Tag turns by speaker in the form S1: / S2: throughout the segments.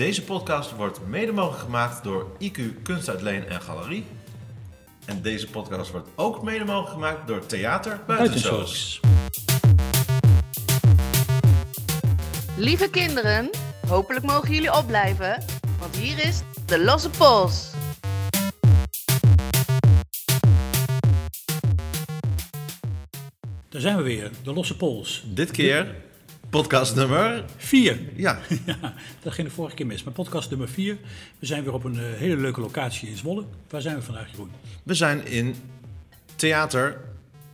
S1: Deze podcast wordt mede mogelijk gemaakt door IQ Kunstuitleen en Galerie. En deze podcast wordt ook mede mogelijk gemaakt door Theater Buitenshows.
S2: Lieve kinderen, hopelijk mogen jullie opblijven, want hier is de Losse Pols.
S3: Daar zijn we weer, de losse pols.
S1: Dit keer podcast nummer...
S3: Vier.
S1: Ja,
S3: Ja, dat ging de vorige keer mis. Maar podcast nummer vier. We zijn weer op een eh, hele leuke locatie in Zwolle. Waar zijn we vandaag, Jeroen?
S1: we zijn in Theater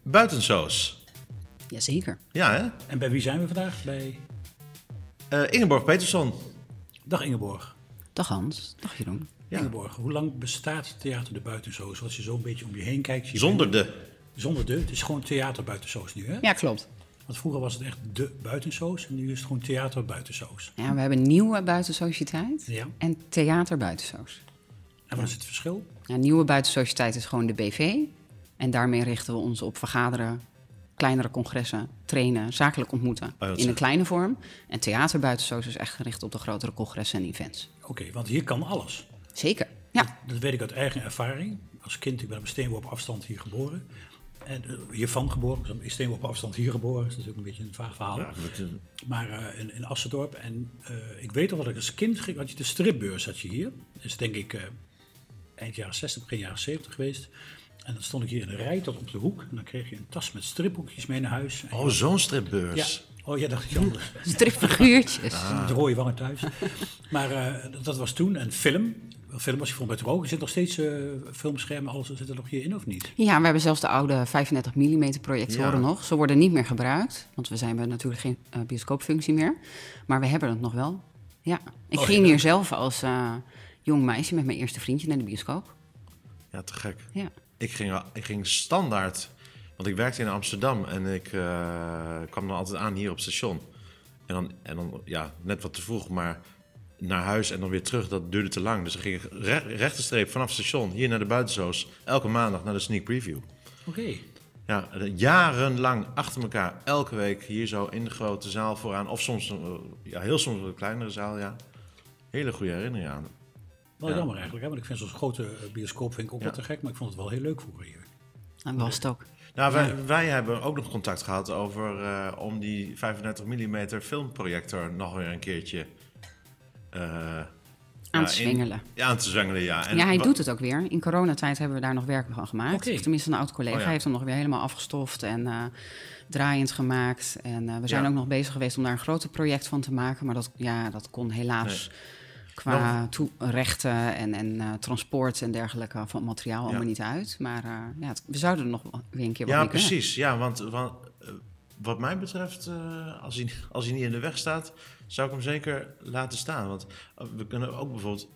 S1: Buitenshows.
S4: Jazeker.
S1: Ja, hè?
S3: En bij wie zijn we vandaag? Bij
S1: Eh, Ingeborg Peterson.
S3: Dag Ingeborg.
S4: Dag Hans. Dag Jeroen.
S1: Ja.
S3: Ingeborg, hoe lang bestaat Theater de Buitenzoos? Als je zo een beetje om je heen kijkt. zie je-
S1: Zonder de...
S3: Zonder de. Het is gewoon Theater Buitenzoos nu, hè?
S4: Ja, klopt.
S3: Want vroeger was het echt de Buitenzoos. En nu is het gewoon Theater Buitenzoos.
S4: Ja, we hebben nieuwe buitensociëteit
S3: Ja.
S4: en theater buitensoos.
S3: En wat is het verschil?
S4: Ja, nieuwe buitensociëteit is gewoon de BV. En daarmee richten we ons op vergaderen, kleinere congressen, trainen, zakelijk ontmoeten in een kleine vorm. En theater buitensoos is echt gericht op de grotere congressen en events.
S3: Oké, want hier kan alles.
S4: Zeker. Ja,
S3: Dat weet ik uit eigen ervaring. Als kind, ik ben op steenworp afstand hier geboren. En uh, hiervan geboren, dus op steenworp afstand hier geboren. Dat is natuurlijk een beetje een vaag verhaal.
S1: Ja, is-
S3: Maar eh, in, in Assendorp. En eh, ik weet al dat ik als kind ging, had je de stripbeurs had je hier. Dat is denk ik eh, eind jaren 60, begin jaren 70 geweest. En dan stond ik hier in een rij tot op de hoek. En dan kreeg je een tas met stripboekjes mee naar huis. En
S1: Oh, zo'n stripbeurs.
S3: ja. Oh ja, dacht ik anders.
S4: stripfiguurtjes.
S3: De rode wangen thuis. maar eh, dat- dat was toen. En film. Film was je met er ook. Er zitten nog steeds eh, filmschermen, alles zit er nog hier in of niet?
S4: Ja, we hebben zelfs de oude 35 mm projectoren
S1: Ja.
S4: nog. Ze worden niet meer gebruikt, want we zijn we natuurlijk geen eh, bioscoopfunctie meer. Maar we hebben het nog wel. Ja, ik
S3: Oh,
S4: ging
S3: ja.
S4: hier zelf als eh, jong meisje met mijn eerste vriendje naar de bioscoop.
S1: Ja, te gek.
S4: Ja.
S1: Ik ging, ik ging standaard, want ik werkte in Amsterdam en ik eh, kwam dan altijd aan hier op het station. En dan, en dan, ja, net wat te vroeg, maar naar huis en dan weer terug, dat duurde te lang. Dus dan ging ik re rechte streep vanaf het station hier naar de buitenzoos, elke maandag naar de sneak preview.
S3: Oké.
S1: Ja, jarenlang achter elkaar, elke week hier zo in de grote zaal vooraan. Of soms, eh, ja, heel soms een kleinere zaal, ja. Hele goede herinneringen aan.
S3: Wel
S1: Ja.
S3: jammer eigenlijk, hè? want ik vind zo'n grote eh, bioscoop vind ik ook
S1: Ja.
S3: wel te gek, maar ik vond het wel heel leuk vroeger hier.
S4: En was het ook.
S1: Nou, wij, wij hebben ook nog contact gehad over eh, om die 35 mm filmprojector nog weer een keertje
S4: Aan
S1: ja,
S4: te
S1: in-
S4: zwengelen.
S1: ja, aan te zwengelen, ja. En
S4: ja, hij doet het ook weer. In coronatijd hebben we daar nog werk van gemaakt. Tenminste, een oud collega
S1: Oh, ja.
S4: heeft hem nog weer helemaal afgestoft en eh, draaiend gemaakt. En eh, we zijn
S1: Ja.
S4: ook nog bezig geweest om daar een groter project van te maken. Maar dat, ja, dat kon helaas qua toe- rechten en, en eh, transport en dergelijke van materiaal allemaal niet uit. Maar eh, ja, het- we zouden er nog weer een keer wat
S1: Ja,
S4: mee kunnen.
S1: precies. Ja, want, want eh, wat mij betreft, eh, als, hij, als hij niet in de weg staat, zou ik hem zeker laten staan. Want eh, we kunnen ook bijvoorbeeld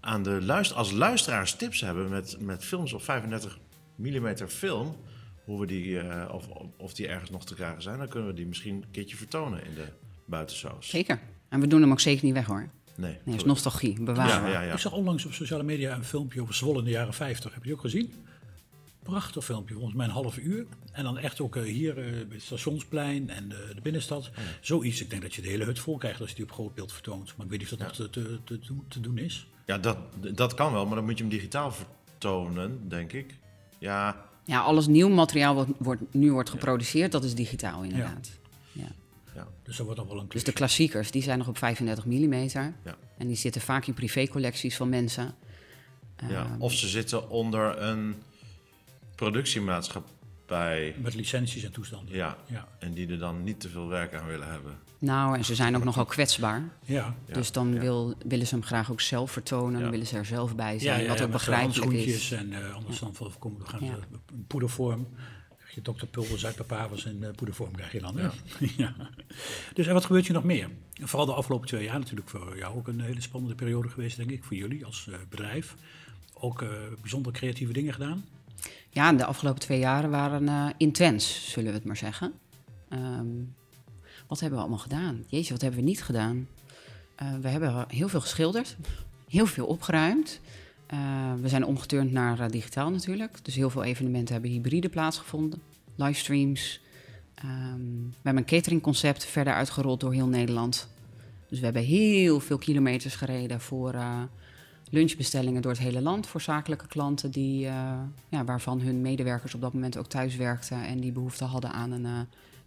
S1: aan de luister, als luisteraars tips hebben met, met films op 35 mm film, hoe we die, eh, of, of- die ergens nog te krijgen zijn, dan kunnen we die misschien een keertje vertonen in de buitensoos.
S4: Zeker. En we doen hem ook zeker niet weg hoor.
S1: Nee,
S4: Nee, is nostalgie, bewaren.
S1: Ja, ja, ja.
S3: Ik zag onlangs op sociale media een filmpje over Zwolle in de jaren 50. Heb je ook gezien? Prachtig filmpje, volgens mij een half uur. En dan echt ook eh, hier eh, bij het stationsplein en de, de binnenstad. Zoiets, ik denk dat je de hele hut vol krijgt als je die op groot beeld vertoont. Maar ik weet niet of dat nog te, te, te, doen- te doen is.
S1: Ja, dat, dat kan wel, maar dan moet je hem digitaal vertonen, denk ik. Ja,
S4: Ja, alles nieuw materiaal wat wordt, nu wordt geproduceerd, dat is digitaal inderdaad. Ja.
S1: ja.
S3: Dus dat wordt dan wel een
S4: Dus de klassiekers, die zijn nog op 35 mm.
S1: Ja.
S4: En die zitten vaak in privécollecties van mensen.
S1: ja.
S4: Ehm,
S1: Of ze zitten onder een productiemaatschappij.
S3: Met licenties en toestanden.
S1: Ja.
S3: Ja.
S1: En die er dan niet te veel werk aan willen hebben.
S4: Nou, en ze zijn ook nogal kwetsbaar.
S3: Ja.
S4: Dus dan
S1: ja.
S4: wil, willen ze hem graag ook zelf vertonen.
S1: Ja.
S4: Dan willen ze er zelf bij
S3: Ja,
S4: zijn,
S3: ja,
S4: wat ook begrijpelijk is.
S3: En eh, anders dan van, kom, we gaan
S4: Ja.
S3: ze een poedervorm. Je Dr. Pulver, Zuidpapavers en eh, poedervorm krijg je dan. Ja. Dus en wat gebeurt hier nog meer? Vooral de afgelopen twee jaar natuurlijk voor jou ook een hele spannende periode geweest, denk ik. Voor jullie als eh, bedrijf. Ook eh, bijzonder creatieve dingen gedaan.
S4: Ja, de afgelopen twee jaren waren eh, intens, zullen we het maar zeggen. Ehm, wat hebben we allemaal gedaan? Jeetje, wat hebben we niet gedaan? Eh, we hebben heel veel geschilderd, heel veel opgeruimd. Eh, we zijn omgeturnd naar digitaal natuurlijk. Dus heel veel evenementen hebben hybride plaatsgevonden. Livestreams. Ehm, we hebben een cateringconcept verder uitgerold door heel Nederland. Dus we hebben heel veel kilometers gereden voor lunchbestellingen door het hele land. Voor zakelijke klanten die, eh, ja, waarvan hun medewerkers op dat moment ook thuis werkten. En die behoefte hadden aan een eh,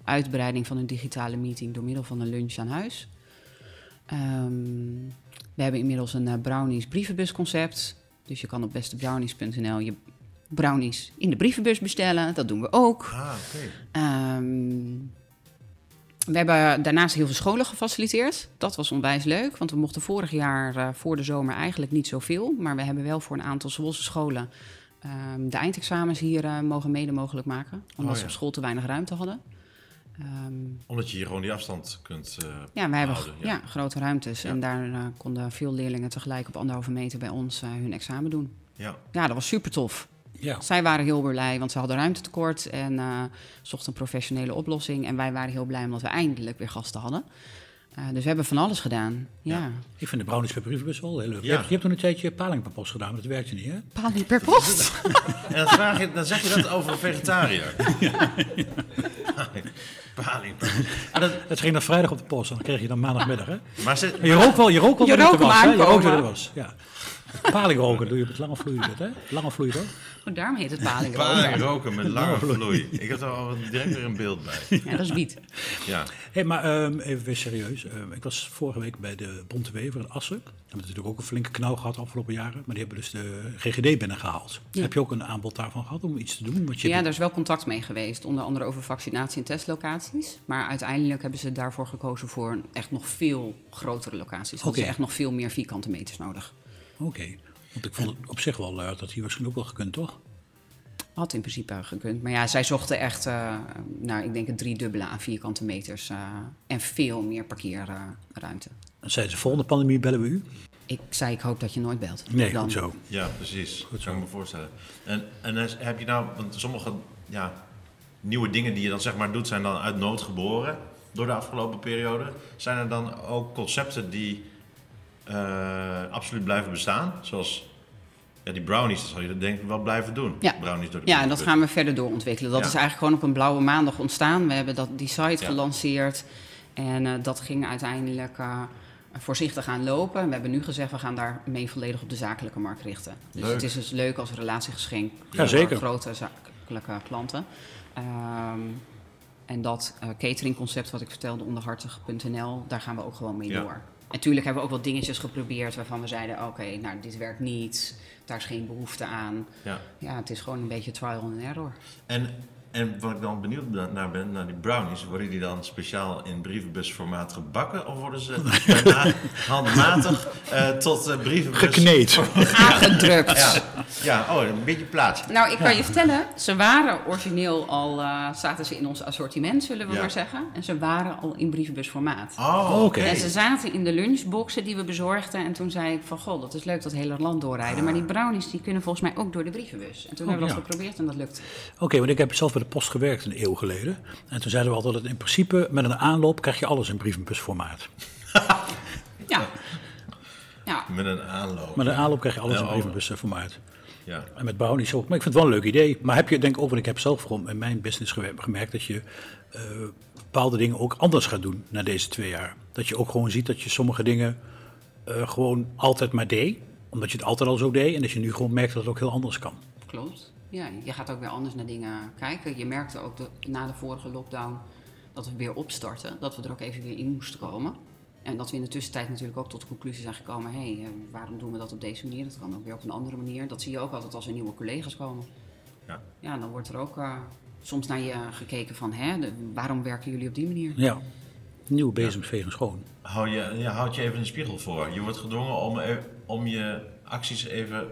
S4: uitbreiding van hun digitale meeting door middel van een lunch aan huis. Ehm, we hebben inmiddels een eh, brownies brievenbusconcept. Dus je kan op bestebrownies.nl je brownies in de brievenbus bestellen. Dat doen we ook.
S1: Ah, oké.
S4: Ehm, we hebben daarnaast heel veel scholen gefaciliteerd. Dat was onwijs leuk, want we mochten vorig jaar eh, voor de zomer eigenlijk niet zoveel. Maar we hebben wel voor een aantal Zwolse scholen ehm, de eindexamens hier eh, mogen mede mogelijk maken. Omdat
S1: Oh,
S4: ze op school te weinig ruimte hadden. Ehm,
S1: Omdat je hier gewoon die afstand kunt eh,
S4: ja, wij hebben ja. grote ruimtes.
S1: Ja.
S4: En daar konden veel leerlingen tegelijk op anderhalve meter bij ons hun examen doen.
S1: Ja.
S4: Ja, dat was super tof.
S3: Ja.
S4: Zij waren heel blij, want ze hadden ruimtetekort en eh, zochten een professionele oplossing. En wij waren heel blij omdat we eindelijk weer gasten hadden. Eh, dus we hebben van alles gedaan. Ja.
S1: Ja.
S3: Ik vind de brownies per brievenbus wel heel leuk. Je, hebt, je hebt toen een tijdje paling per post gedaan, maar dat werkte niet, hè?
S4: Paling per post.
S1: En dan, vraag je, dan zeg je dat over een vegetariër. Paling. Ah, dat-
S3: Het ging dan vrijdag op de post en dan kreeg je dan maandagmiddag, hè?
S1: Maar ze,
S3: je rook wel, je rook wel
S4: Je
S3: dat het
S4: rook hem
S3: was? Je rook dat het was, ja. Paling roken doe je op het lange vloeiend, hè? Lange vloeiend ook.
S4: Oh, daarom heet het paling.
S1: paling roken met lange vloei. Ik heb er al direct weer een beeld bij.
S4: Ja, dat is wiet.
S1: Ja.
S3: Hé, maar ehm, even weer serieus. Ehm, ik was vorige week bij de Bonte Wever in Assen. We hebben natuurlijk ook een flinke knauw gehad de afgelopen jaren. Maar die hebben dus de GGD binnengehaald.
S4: Ja.
S3: Heb je ook een aanbod daarvan gehad om iets te doen? Want je
S4: Ja,
S3: hebt-
S4: daar is wel contact mee geweest. Onder andere over vaccinatie- en testlocaties. Maar uiteindelijk hebben ze daarvoor gekozen voor echt nog veel grotere locaties. Hadden
S3: Oké.
S4: ze echt nog veel meer vierkante meters nodig.
S3: Oké. Want ik vond het op zich wel, eh, dat hier waarschijnlijk ook wel gekund, toch?
S4: Had in principe gekund. Maar ja, zij zochten echt, eh nou, ik denk het driedubbele aan vierkante meters. eh, en veel meer parkeerruimte.
S3: Dan zeiden ze, volgende pandemie bellen we u.
S4: ik zei, ik hoop dat je nooit belt.
S3: Nee,
S4: Dan.
S3: goed zo.
S1: Ja, precies.
S3: Goed zo.
S1: kan ik me voorstellen. En, en dan heb je nou, want sommige ja, nieuwe dingen die je dan zeg maar doet, zijn dan uit nood geboren door de afgelopen periode. Zijn er dan ook concepten die eh, absoluut blijven bestaan? Zoals ja, die brownies, dat zal je denk ik wel blijven doen.
S4: Ja.
S1: Brownies door de
S4: Ja, en dat gaan we verder doorontwikkelen. Dat
S1: Ja.
S4: is eigenlijk gewoon op een blauwe maandag ontstaan. We hebben dat, die site
S1: Ja.
S4: gelanceerd. En eh, dat ging uiteindelijk eh, voorzichtig aan lopen. We hebben nu gezegd, we gaan daarmee volledig op de zakelijke markt richten. Dus
S1: Leuk.
S4: het is dus leuk als relatiegeschenk
S3: Ja,
S4: voor
S3: zeker.
S4: grote zakelijke klanten. Ehm, en dat eh, cateringconcept wat ik vertelde onder hartig.nl, daar gaan we ook gewoon mee
S1: Ja.
S4: door. Natuurlijk hebben we ook wat dingetjes geprobeerd waarvan we zeiden, oké, nou dit werkt niet, daar is geen behoefte aan.
S1: Ja.
S4: Ja, het is gewoon een beetje trial and error.
S1: En, en wat ik dan benieuwd ben- naar ben, naar die brownies, worden die dan speciaal in brievenbusformaat gebakken of worden ze daarna handmatig eh, tot eh, brievenbus...
S3: Gekneed.
S4: Aangedrukt.
S1: Ja, ja, oh, een beetje plaat.
S4: Nou, ik kan je vertellen, ze waren origineel al, eh, zaten ze in ons assortiment, zullen we
S1: Ja.
S4: maar zeggen. En ze waren al in brievenbusformaat.
S1: Oh,
S3: Oké.
S4: En ze zaten in de lunchboxen die we bezorgden. En toen zei ik van, goh, dat is leuk dat hele land doorrijden. Maar die brownies die kunnen volgens mij ook door de brievenbus. En toen
S3: Oh,
S4: hebben we
S3: ja.
S4: dat geprobeerd en dat lukte.
S3: Oké, want ik heb zelf de post gewerkt een eeuw geleden. En toen zeiden we altijd, in principe met een aanloop krijg je alles in brievenbusformaat.
S4: Ja. Ja,
S1: Met een aanloop.
S3: Met een aanloop krijg je alles
S1: Ja,
S3: in
S1: oh.
S3: brievenbusformaat.
S1: Ja.
S3: En met brownies ook. Maar ik vind het wel een leuk idee. Maar heb je, denk ik ook, want ik heb zelf gewoon in mijn business gemerkt dat je eh, bepaalde dingen ook anders gaat doen na deze twee jaar. Dat je ook gewoon ziet dat je sommige dingen eh, gewoon altijd maar deed. Omdat je het altijd al zo deed. En dat je nu gewoon merkt dat het ook heel anders kan.
S4: klopt. Ja, je gaat ook weer anders naar dingen kijken. Je merkte ook de, na de vorige lockdown dat we weer opstarten. Dat we er ook even weer in moesten komen. En dat we in de tussentijd natuurlijk ook tot de conclusie zijn gekomen... hé, hey, eh, waarom doen we dat op deze manier? Dat kan ook weer op een andere manier. Dat zie je ook altijd als er nieuwe collega's komen.
S1: Ja.
S4: Ja, dan wordt er ook eh, soms naar je gekeken van... hè, de- waarom werken jullie op die manier?
S3: Ja. Nieuwe bezems vegen schoon.
S1: Hou je, ja, houd je even een spiegel voor. Je wordt gedwongen om, e- om je acties even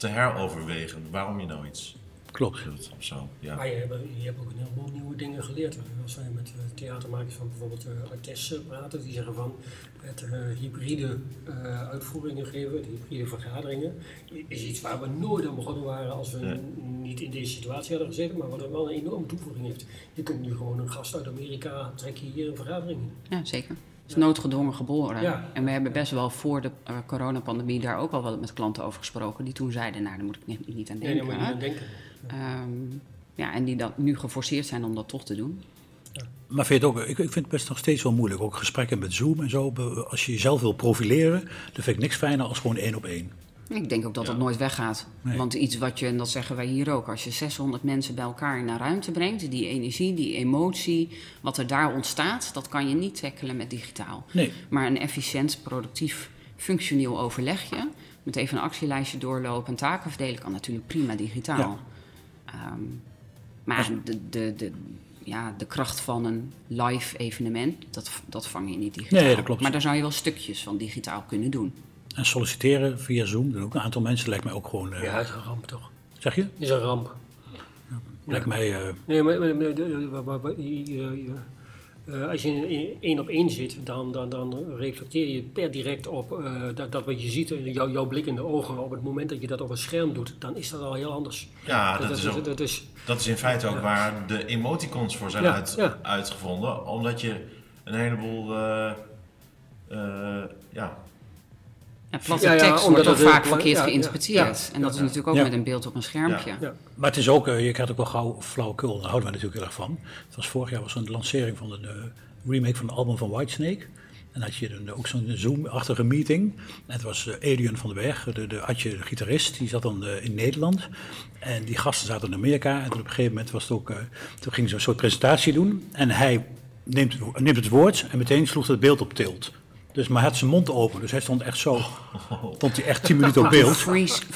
S1: te heroverwegen. Waarom je nou iets
S3: Klopt.
S1: doet of zo. Ja.
S5: Maar je hebt, je hebt ook een heleboel nieuwe dingen geleerd. Als wij met eh, theatermakers van bijvoorbeeld uh, praten, die zeggen van het eh, hybride eh, uitvoeringen geven, de hybride vergaderingen, is iets waar we nooit aan begonnen waren als we
S1: Nee.
S5: niet in deze situatie hadden gezeten, maar wat er wel een enorme toevoeging heeft. Je kunt nu gewoon een gast uit Amerika trekken hier een vergadering in.
S4: Ja, zeker. Is noodgedwongen geboren.
S5: Ja.
S4: En we hebben best wel voor de eh, coronapandemie daar ook al wel met klanten over gesproken. Die toen zeiden, nou, daar moet ik niet, niet aan
S5: Nee,
S4: denken.
S5: daar moet je niet aan denken.
S4: Ehm, ja, en die dan nu geforceerd zijn om dat toch te doen.
S5: Ja.
S3: Maar vind je het ook, ik, ik vind het best nog steeds wel moeilijk. Ook gesprekken met Zoom en zo. Als je jezelf wil profileren, dan vind ik niks fijner als gewoon één op één.
S4: Ik denk ook dat dat nooit weggaat.
S3: Nee.
S4: Want iets wat je, en dat zeggen wij hier ook, als je 600 mensen bij elkaar in een ruimte brengt, die energie, die emotie, wat er daar ontstaat, dat kan je niet tackelen met digitaal.
S3: Nee.
S4: Maar een efficiënt, productief, functioneel overlegje, met even een actielijstje doorlopen en taken verdelen, kan natuurlijk prima digitaal. Ehm, maar de, de, de, ja, de kracht van een live evenement, dat, dat vang je niet digitaal.
S3: Nee, dat klopt.
S4: Maar daar zou je wel stukjes van digitaal kunnen doen.
S3: En solliciteren via Zoom, doen ook een aantal mensen, lijkt mij ook gewoon... eh,
S5: Ja, het is een ramp toch?
S3: Zeg je?
S5: Het is een ramp.
S3: Lijkt mij... eh,
S5: Nee, maar, eh, als je in één op één zit, dan, dan, dan reflecteer je per direct op eh, dat, dat wat je ziet, jou, jouw blik in de ogen. Op het moment dat je dat op een scherm doet, dan is dat al heel anders.
S1: Ja, dat is ook-
S5: dat is
S1: Dat is in feite ook waar de emoticons voor zijn
S5: Ja,
S1: uit,
S5: ja.
S1: uitgevonden. Omdat je een heleboel. eh, eh, ja,
S4: Ja, platte
S5: Ja, ja,
S4: tekst
S5: omdat
S4: wordt ook vaak verkeerd
S5: ja, ja,
S4: geïnterpreteerd.
S5: ja,
S4: en dat is
S5: ja.
S4: natuurlijk ook
S3: Ja.
S4: met een beeld op een schermpje.
S1: Ja.
S5: ja.
S3: Maar het is ook, eh, je krijgt ook wel gauw flauwekul. Daar houden wij natuurlijk heel erg van. Het was vorig jaar was een lancering van een eh, remake van het album van Whitesnake. En had je een, ook zo'n Zoom-achtige meeting. En het was eh, Adrian van den Berg, de, de, had je de gitarist, die zat dan eh, in Nederland. En die gasten zaten in Amerika. En toen op een gegeven moment was het ook, eh, toen gingen ze een soort presentatie doen. En hij neemt, neemt het woord en meteen sloeg het beeld op tilt. Dus, maar hij had zijn mond open, dus hij stond echt zo, stond hij echt tien minuten op beeld.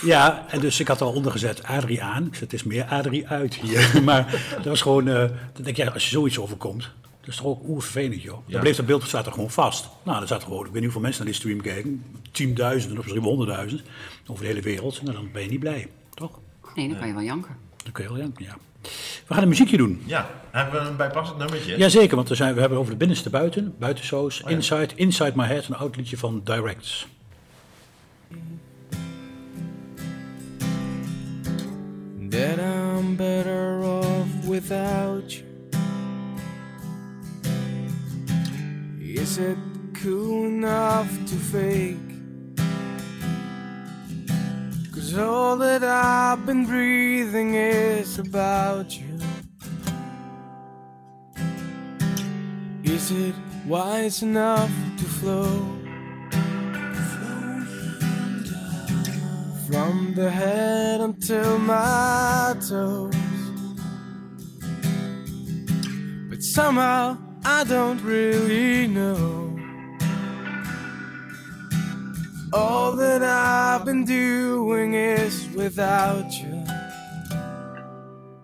S3: Ja, en dus ik had al ondergezet Adrie aan. Ik zei, het is meer Adrie uit hier. maar dat was gewoon, eh, dan denk je, ja, als je zoiets overkomt, dat is toch ook oervervelend, joh.
S1: Ja.
S3: Dan bleef dat beeld staat er gewoon vast. Nou, dan zaten gewoon, ik weet niet hoeveel mensen naar die stream keken. Tienduizenden of misschien honderdduizend over de hele wereld. Nou, dan ben je niet blij, toch?
S4: Nee, dan kan je wel janken.
S3: Dan kun je wel, ja. ja. We gaan een muziekje doen.
S1: ja, hebben we een bijpassend nummertje?
S3: Jazeker, want we, zijn, we hebben over de binnenste buiten, buitenshows, Inside, Inside My Head, een oud liedje van Directs.
S6: that I'm better off without you. Is it cool enough to fake? Cause all that I've been breathing is about you. Is it wise enough to flow? From the head until my toes. But somehow I don't really know. All that I've been doing is without you.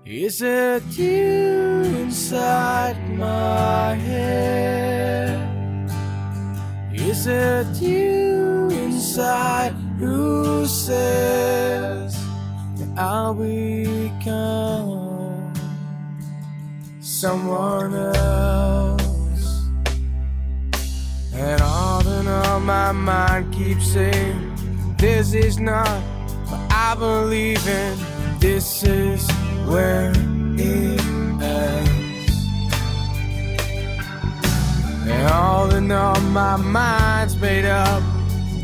S6: Is it you inside my head? Is it you inside who says that I'll become someone else? And all all, my mind keeps saying, This is not what I believe in, this is where it ends. And all in all, my mind's made up.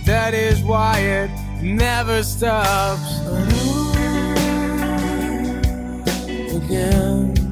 S6: That is why it never stops. Again.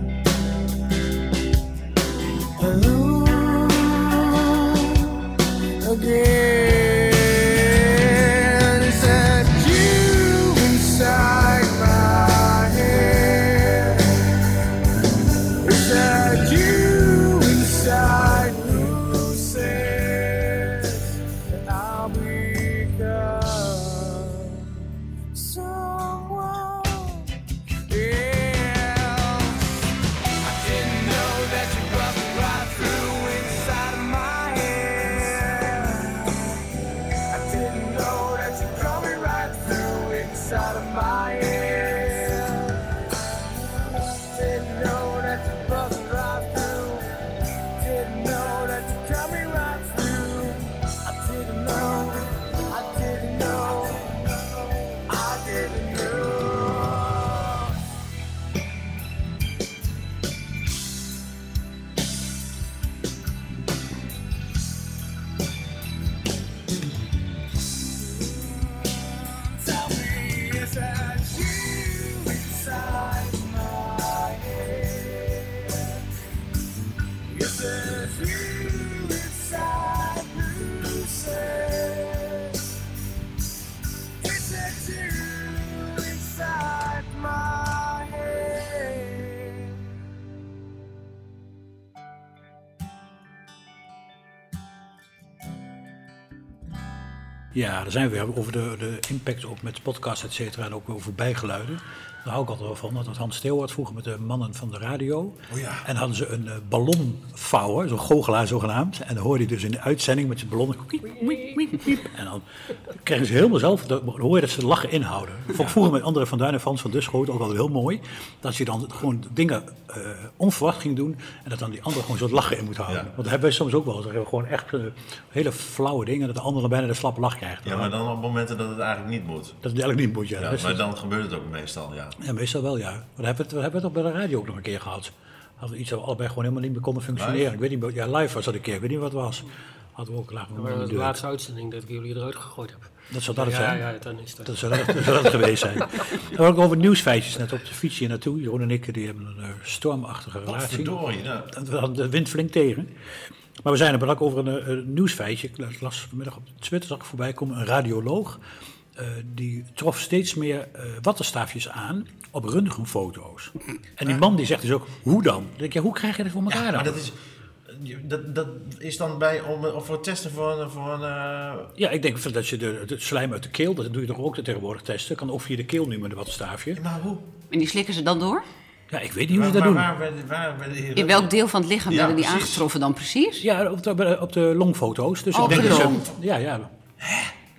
S3: Ja, daar zijn we over de, de impact ook met podcast, et cetera, en ook over bijgeluiden. Daar hou ik altijd wel van. Dat had Hans Steeuw had vroeger met de mannen van de radio.
S1: Oh ja.
S3: En hadden ze een eh, ballonvouwer, zo'n goochelaar zogenaamd. En dan hoorde je dus in de uitzending met zijn wiep. En dan kregen ze helemaal zelf, dan hoor je dat ze lachen inhouden. Dat vond ik vroeger met André van Duin en Frans van Duschoot ook al heel mooi. Dat je dan gewoon dingen eh, onverwacht ging doen. En dat dan die andere gewoon zo het lachen in moet houden.
S1: Ja.
S3: Want dat hebben wij soms ook wel. hebben we gewoon echt eh, hele flauwe dingen. Dat de ander dan bijna de slappe lach krijgt.
S1: Ja, maar dan op momenten dat het eigenlijk niet moet.
S3: Dat het eigenlijk niet moet, ja. Dat
S1: maar dan gebeurt het ook meestal, ja.
S3: Ja, meestal wel, ja. Maar dat hebben we, het- we hebben het ook bij de radio ook nog een keer gehad. Hadden we iets dat we allebei gewoon helemaal niet meer konden functioneren.
S1: Live?
S3: Ik weet niet, meer- ja, live was dat een keer. Ik weet niet wat het was. Hadden we ook we
S5: Maar de laatste uitzending dat ik jullie eruit gegooid heb.
S3: Dat zou dat het
S5: ja,
S3: zijn.
S5: ja, dan is dat.
S3: Dat zou dat, dat zou dat geweest zijn. We hadden ook over nieuwsfeitjes net op de fiets hier naartoe. Jeroen en ik die hebben een eh, stormachtige
S1: Wat
S3: relatie.
S1: verdorie, nou.
S3: We hadden de wind flink tegen. Maar we zijn er ook over een, eh, een nieuwsfeitje. Ik las vanmiddag op Twitter zag ik voorbij komen. Een radioloog. Eh, die trof steeds meer eh wattenstaafjes aan op röntgenfoto's. En die man die zegt dus ook, hoe dan? Dan denk je, hoe krijg je dat voor elkaar
S1: Ja,
S3: dan?
S1: maar dat is, dat, dat is dan bij om, of voor het testen voor een... Voor een eh,
S3: Ja, ik denk dat je de, het slijm uit de keel, dat doe je toch ook tegenwoordig testen. Kan ook via de keel nu met een wattenstaafje.
S1: maar hoe?
S4: En die slikken ze dan door?
S3: Ja, ik weet niet hoe ze dat doen.
S1: waar, waar, waar, waar-
S4: In welk deel van het lichaam
S1: Ja,
S4: werden die
S1: precies.
S4: aangetroffen dan precies?
S3: Ja, op de, op de longfoto's. Dus
S4: Oh,
S3: ik denk
S4: op de
S3: ze-. Ja, ja.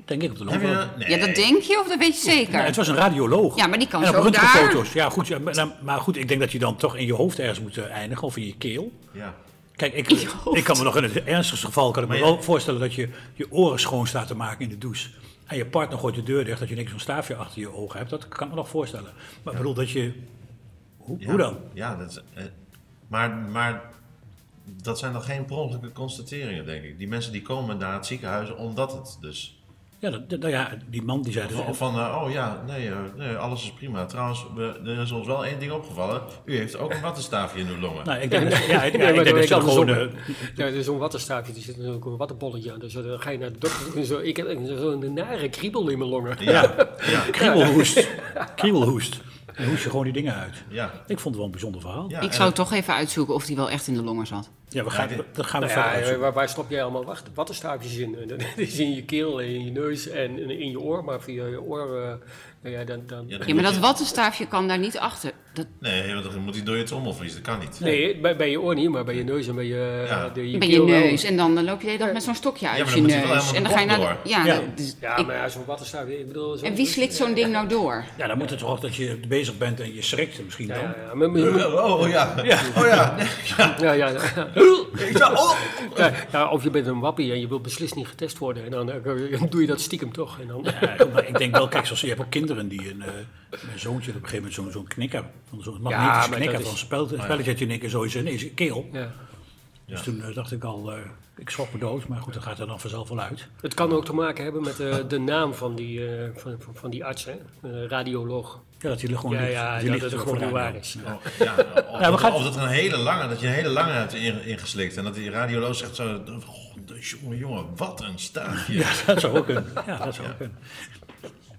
S3: Denk ik op de?
S1: Nee.
S4: Ja, dat denk je of dat weet je zeker?
S3: Nee, het was een radioloog.
S4: Ja, maar die kan
S3: en
S4: zo
S3: röntgenfoto's. Ja, goed, ja, maar, maar goed, ik denk dat je dan toch in je hoofd ergens moet eh, eindigen, of in je keel.
S1: Ja.
S3: Kijk, ik,
S4: hoofd.
S3: ik kan me nog in het ernstigste geval kan ik me
S1: ja.
S3: wel voorstellen dat je je oren schoon staat te maken in de douche. En je partner gooit de deur dicht, dat je niks zo'n staafje achter je ogen hebt. Dat kan ik me nog voorstellen. Maar ik bedoel dat je... Hoe,
S1: Ja.
S3: hoe dan?
S1: Ja, dat is, eh, maar, maar dat zijn dan geen per constateringen, denk ik. Die mensen die komen naar het ziekenhuis omdat het dus...
S3: Ja, dat, dat- nou ja, die man die zei... dus-
S1: Of van, eh, oh ja, nee, eh, nee, alles is prima. Trouwens, we, er is ons wel één ding opgevallen. U heeft ook een wattenstaafje in uw longen.
S3: nou, ik denk, ja, ja, ik denk dat
S5: ik
S3: ze gewoon... eh,
S5: Ja, dus zo'n wattenstaafje, die zit ook een wattenbolletje aan. Dus dan ga je naar de dokter. en Zo, ik heb zo'n nare kriebel in mijn longen.
S1: Ja, ja,
S3: kriebelhoest. kriebelhoest. Dan hoest je gewoon die dingen uit.
S1: ja.
S3: Ik vond het wel een bijzonder verhaal.
S1: ja
S4: ik zou toch even uitzoeken of die wel echt in de longen zat.
S3: Ja, we gaan,
S1: dit-
S3: dat gaan we
S5: Nou
S3: verder
S5: ja, waar, waar stop jij allemaal wacht, wattenstaafjes in? Dat is in je keel, en in je neus en in je oor. Maar via je oor, eh, nou ja, dan... dan
S1: Ja, dan
S4: Ja, maar dat
S1: je-
S4: wattenstaafje kan daar niet achter. Dat,
S1: Nee, want dan moet hij door je trommelvlies. Dat kan niet.
S5: nee, bij, bij je oor niet, maar bij je neus en bij je,
S1: Ja.
S5: de, je
S4: bij je neus. En dan, dan loop je de hele dag met zo'n stokje uit
S1: dan
S4: je neus. En dan ga je naar de, ja,
S3: Ja.
S4: dat- dus
S5: Ja, maar ja, zo'n wattenstaafje, ik bedoel... zo-
S4: En wie slikt zo'n ding nou door?
S3: Ja, dan moet het toch ook dat je bezig bent en je schrikt misschien
S5: Ja,
S3: dan.
S5: ja, ja, maar- maar-
S1: Oh, oh ja. Oh ja. Ja.
S5: ja, ja, ja.
S1: Ik zou- oh.
S5: Ja, ja, of je bent een wappie en je wilt beslist niet getest worden. En dan, eh, dan doe je dat stiekem toch. En dan,
S3: Ja, maar ik denk wel, kijk, zoals je hebt ook kinderen die een, eh, mijn zoontje op een gegeven moment zo'n zo'n knikker, van zo'n magnetische
S5: maar
S3: knikker
S5: dat
S3: van
S5: is-
S3: een spel, een spelletje keer zo zijn in zijn keel.
S5: ja.
S3: Dus toen eh, dacht ik al, eh, ik schrok me dood, maar goed, dat gaat er dan vanzelf wel uit.
S5: Het kan ook te maken hebben met eh, de naam van die, eh, van, van, van die arts, hè? Eh, radioloog.
S3: Ja, dat hij er gewoon
S5: Ja, ja,
S3: die
S5: dat het
S3: er
S5: gewoon niet waar is.
S3: Ja.
S1: Ja, of,
S3: Ja, gaan-
S1: of dat er een hele lange, dat je een hele lange hebt in- ingeslikt. En dat die radioloog zegt zo, oh, jongen, jongen, wat een staafje.
S3: Ja, dat zou ook kunnen. Ja, dat zou ook kunnen.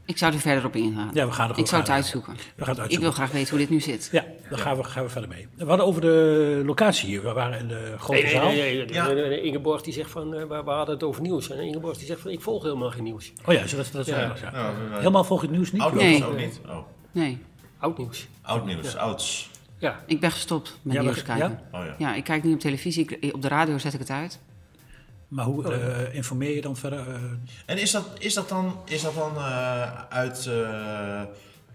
S4: Ik zou er verder op ingaan.
S3: Ja, we gaan er
S4: ik zou het uitzoeken.
S3: We gaan het uitzoeken.
S4: Ik wil graag weten hoe dit nu zit.
S3: Ja, daar gaan we, gaan we verder mee. We hadden over de locatie hier. We waren in de grote
S5: Nee,
S3: zaal.
S5: nee, nee, Ingeborg die zegt van, eh, we, hadden het over nieuws. En Ingeborg die zegt van, ik volg helemaal geen nieuws.
S3: Oh ja, zo dat, dat is
S5: Ja.
S3: Helemaal volgens het nieuws niet?
S1: Oud nieuws
S4: Nee.
S1: ook niet. Oh,
S4: Nee,
S5: Oud nieuws.
S1: oud nieuws, ouds.
S5: Ja,
S4: ik ben gestopt met
S3: Ja,
S4: nieuws kijken.
S3: ja?
S1: Oh ja.
S4: Ja, ik kijk niet op televisie. Ik- op de radio zet ik het uit.
S3: Maar hoe eh, informeer je dan verder? eh,
S1: En is dat, is dat dan, is dat dan eh, uit, eh,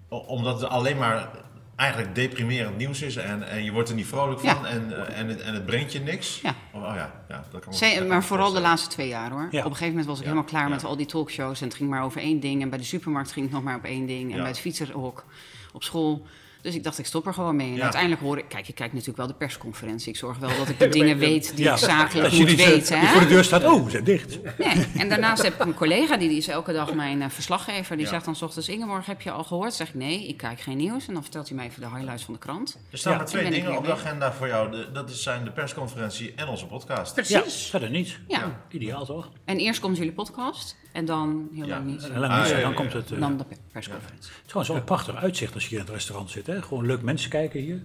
S1: omdat het alleen maar eigenlijk deprimerend nieuws is en, en je wordt er niet vrolijk van
S4: Ja.
S1: en, en, het, en het brengt je niks?
S4: Ja.
S1: Oh, oh ja, ja, dat kan ik
S4: maar vooral de laatste twee jaar hoor.
S3: Ja.
S4: Op een gegeven moment was ik
S1: Ja,
S4: helemaal klaar
S1: ja.
S4: met al die talkshows. En het ging maar over één ding. En bij de supermarkt ging het nog maar op één ding. En
S1: Ja.
S4: bij het fietsenhok op school. Dus ik dacht, ik stop er gewoon mee. En
S1: Ja.
S4: uiteindelijk hoor ik... Kijk, je kijkt natuurlijk wel de persconferentie. Ik zorg wel dat ik de dingen weet die
S3: ja,
S4: ik zakelijk moet
S3: niet, eh,
S4: weten.
S3: die
S4: hè?
S3: voor de deur staat, oh, we zijn dicht.
S4: Nee. En daarnaast heb ik een collega, die, die is elke dag mijn eh, verslaggever. Die
S1: Ja.
S4: zegt dan 's ochtends, Ingeborg, heb je al gehoord? zeg ik, nee, ik kijk geen nieuws. En dan vertelt hij mij even de highlights van de krant.
S1: Er staan
S3: Ja.
S1: maar twee
S4: Ik
S1: dingen op de agenda voor jou. De- dat is- zijn de persconferentie en onze podcast.
S3: Ja, verder niet.
S4: Ja.
S3: Ideaal toch?
S4: En eerst komt jullie podcast. En dan heel
S1: Ja.
S4: lang niet.
S3: En dan,
S1: Ah,
S3: dan
S1: ja.
S3: komt het. eh,
S4: Dan de pe- persconferentie.
S3: Het is wel een prachtig uitzicht als je hier in het restaurant zit. Hè? Gewoon leuk mensen kijken hier.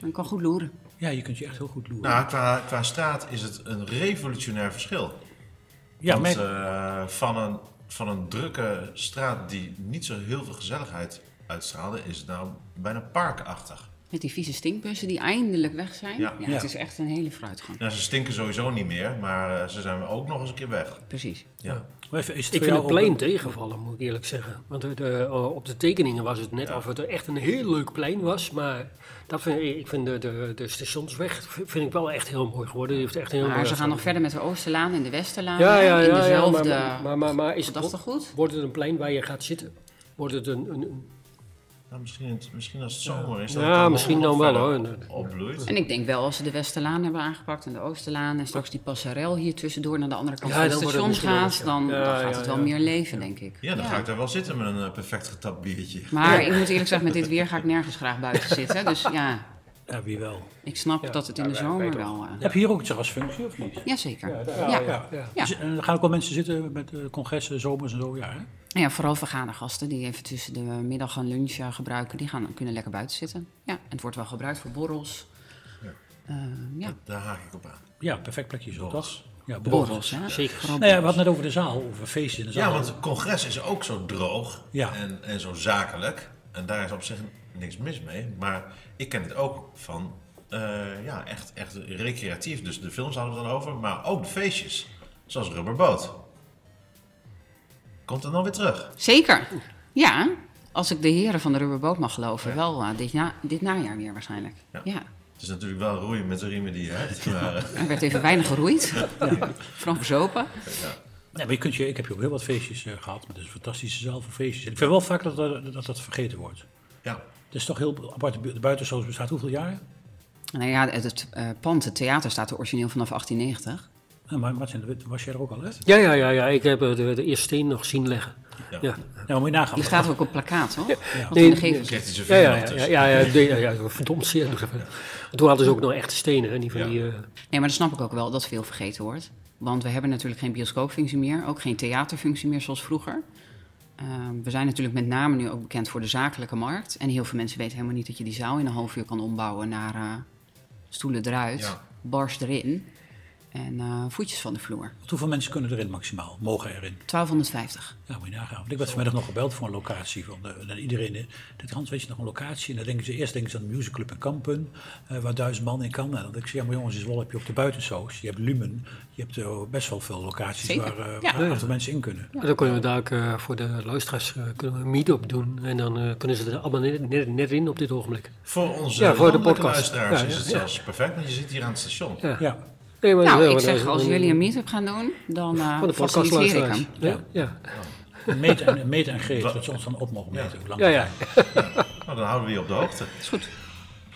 S4: Dan kan goed loeren.
S3: Ja, je kunt je echt heel goed loeren.
S1: Nou, qua, qua straat is het een revolutionair verschil.
S3: ja,
S1: Want
S3: maar-
S1: eh, van een van een drukke straat die niet zo heel veel gezelligheid uitstraalde, is het nou bijna parkachtig.
S4: Met die vieze stinkbussen die eindelijk weg zijn.
S1: Ja.
S4: Ja,
S3: Ja.
S4: het is echt een hele vooruitgang.
S1: Nou, ze stinken sowieso niet meer, maar eh, ze zijn ook nog eens een keer weg.
S4: Precies.
S1: Ja.
S3: Maar even, is het
S5: Ik vind het plein
S3: een-
S5: tegenvallen, moet ik eerlijk zeggen. Want de, de- eh, op de tekeningen was het net
S1: Ja.
S5: of het echt een heel leuk plein was. Maar dat vind ik, ik vind de, de, de stationsweg vind ik wel echt heel mooi geworden. Die heeft echt heel
S4: Maar
S5: mooi
S4: ze gaan nog verder met de Oosterlaan en de Westerlaan.
S5: Ja, ja,
S4: in
S5: ja, ja,
S4: dezelfde
S5: maar, maar, maar, maar is het,
S4: gedachtegoed.
S5: wordt het een plein waar je gaat zitten? Wordt het een, een, een-
S1: Nou, misschien, misschien als het zomer is. dat het
S5: ja,
S1: dan
S5: misschien
S1: nog
S5: dan wel hoor.
S1: Opbloeit.
S4: En ik denk wel als ze de Westerlaan hebben aangepakt en de Oosterlaan en straks die passerel hier tussendoor naar de andere kant
S5: Ja,
S4: van het
S5: het
S4: station gaat, dan,
S5: Ja,
S4: dan gaat
S5: ja,
S4: het wel
S5: ja.
S4: meer leven, denk ik.
S1: Ja, dan ga ik daar wel zitten met een eh, perfect getapt biertje.
S4: Maar ik moet eerlijk zeggen, met dit weer ga ik nergens graag buiten zitten. Dus ja,
S3: Ja, wie wel.
S4: ik snap
S5: Ja,
S4: dat het in
S5: ja,
S4: de zomer wel... eh,
S3: Heb je hier ook een terrasfunctie of niet?
S4: Jazeker.
S5: Ja,
S4: Ja,
S5: ja,
S4: ja.
S5: ja.
S4: Ja.
S3: Dus, eh, er gaan ook wel mensen zitten met eh, congressen, zomers en zo, ja hè?
S4: Ja, vooral vergadergasten die even tussen de middag en lunch gebruiken, die gaan, kunnen lekker buiten zitten. Ja, en het wordt wel gebruikt voor borrels. Eh, ja,
S1: Daar haak ik op aan.
S3: Ja, perfect plekje zo? Ja,
S4: borrels, hè?
S5: Zeker.
S3: Nou ja, we hadden net over de zaal, over feestjes in de zaal.
S1: Ja, want het congres is ook zo droog
S3: Ja.
S1: en, en zo zakelijk. En daar is op zich niks mis mee. Maar ik ken het ook van, eh, ja, echt, echt recreatief. Dus de films hadden we het dan over, maar ook de feestjes. Zoals Rubberboot. Komt het dan weer terug?
S4: Zeker. Ja, als ik de heren van de rubberboot mag geloven, wel eh, dit, na, dit najaar weer waarschijnlijk.
S1: Ja.
S4: Ja.
S1: Het is natuurlijk wel roeien met de riemen die je hebt. Maar, eh,
S4: Er werd even weinig geroeid. Vooral verzopen.
S3: Nee, maar je kunt je, ik heb je ook heel wat feestjes eh, gehad, maar het is een fantastische zaal voor feestjes. Ik vind wel vaak dat dat, dat, dat vergeten wordt.
S1: ja.
S3: Het is toch heel apart, de buitensoos bestaat hoeveel jaar?
S4: Nou ja, het, het eh, pand, het theater, staat er origineel vanaf 1890.
S3: Nou, maar Martin, was jij er ook al uit?
S5: Ja, ja, ja, ja, ik heb eh, de, de eerste steen nog zien leggen.
S1: Ja.
S5: Ja,
S3: Nou, moet je nagaan.
S4: Die staat ook op plakaat, hoor.
S5: Nee,
S4: in de
S5: ja, ja, ja, ja, ja, ja, ja, verdomd zeer. Toen hadden ze ook nog echte stenen, hè, niet van
S1: Ja.
S5: die... eh,
S4: Nee, maar dat snap ik ook wel, dat veel vergeten wordt. Want we hebben natuurlijk geen bioscoopfunctie meer, ook geen theaterfunctie meer zoals vroeger. Ehm, we zijn natuurlijk met name nu ook bekend voor de zakelijke markt. En heel veel mensen weten helemaal niet dat je die zaal in een half uur kan ombouwen naar eh, stoelen eruit,
S1: Ja.
S4: bars erin en eh, voetjes van de vloer.
S3: Want hoeveel mensen kunnen erin maximaal, mogen erin?
S4: 1250.
S3: Ja, moet je nagaan. Want ik werd vanmiddag nog gebeld voor een locatie. Van de, en iedereen, dit Hans, weet je nog een locatie? En dan denken ze, eerst denken ze aan de musicalclub in Kampen, eh, waar duizend man in kan. En dan denk ik, ja maar jongens, in Zwolle heb je ook de buitensoos, je hebt Lumen, je hebt eh, best wel veel locaties
S4: Zeker,
S3: waar, eh,
S4: ja.
S3: waar mensen in kunnen.
S5: Dan kunnen we daar ook voor de luisteraars kunnen we een meet-up doen. En dan eh, kunnen ze er allemaal net, net, net in op dit ogenblik.
S1: Voor onze
S5: Ja, voor de podcast.
S1: luisteraars
S5: Ja,
S1: is
S5: ja,
S1: het
S5: ja.
S1: zelfs perfect, want je zit hier aan het station.
S5: Ja.
S3: Ja,
S5: Nee, maar
S4: Nou, ik zeg, als jullie een meetup gaan doen, dan eh
S5: de
S4: faciliteer ik hem.
S5: Ja, ja.
S3: Meet en, Meet en dat ze ons dan op mogen meten. hoe lang
S5: ja, ja.
S1: Nou, dan houden we je op de hoogte.
S4: Is goed.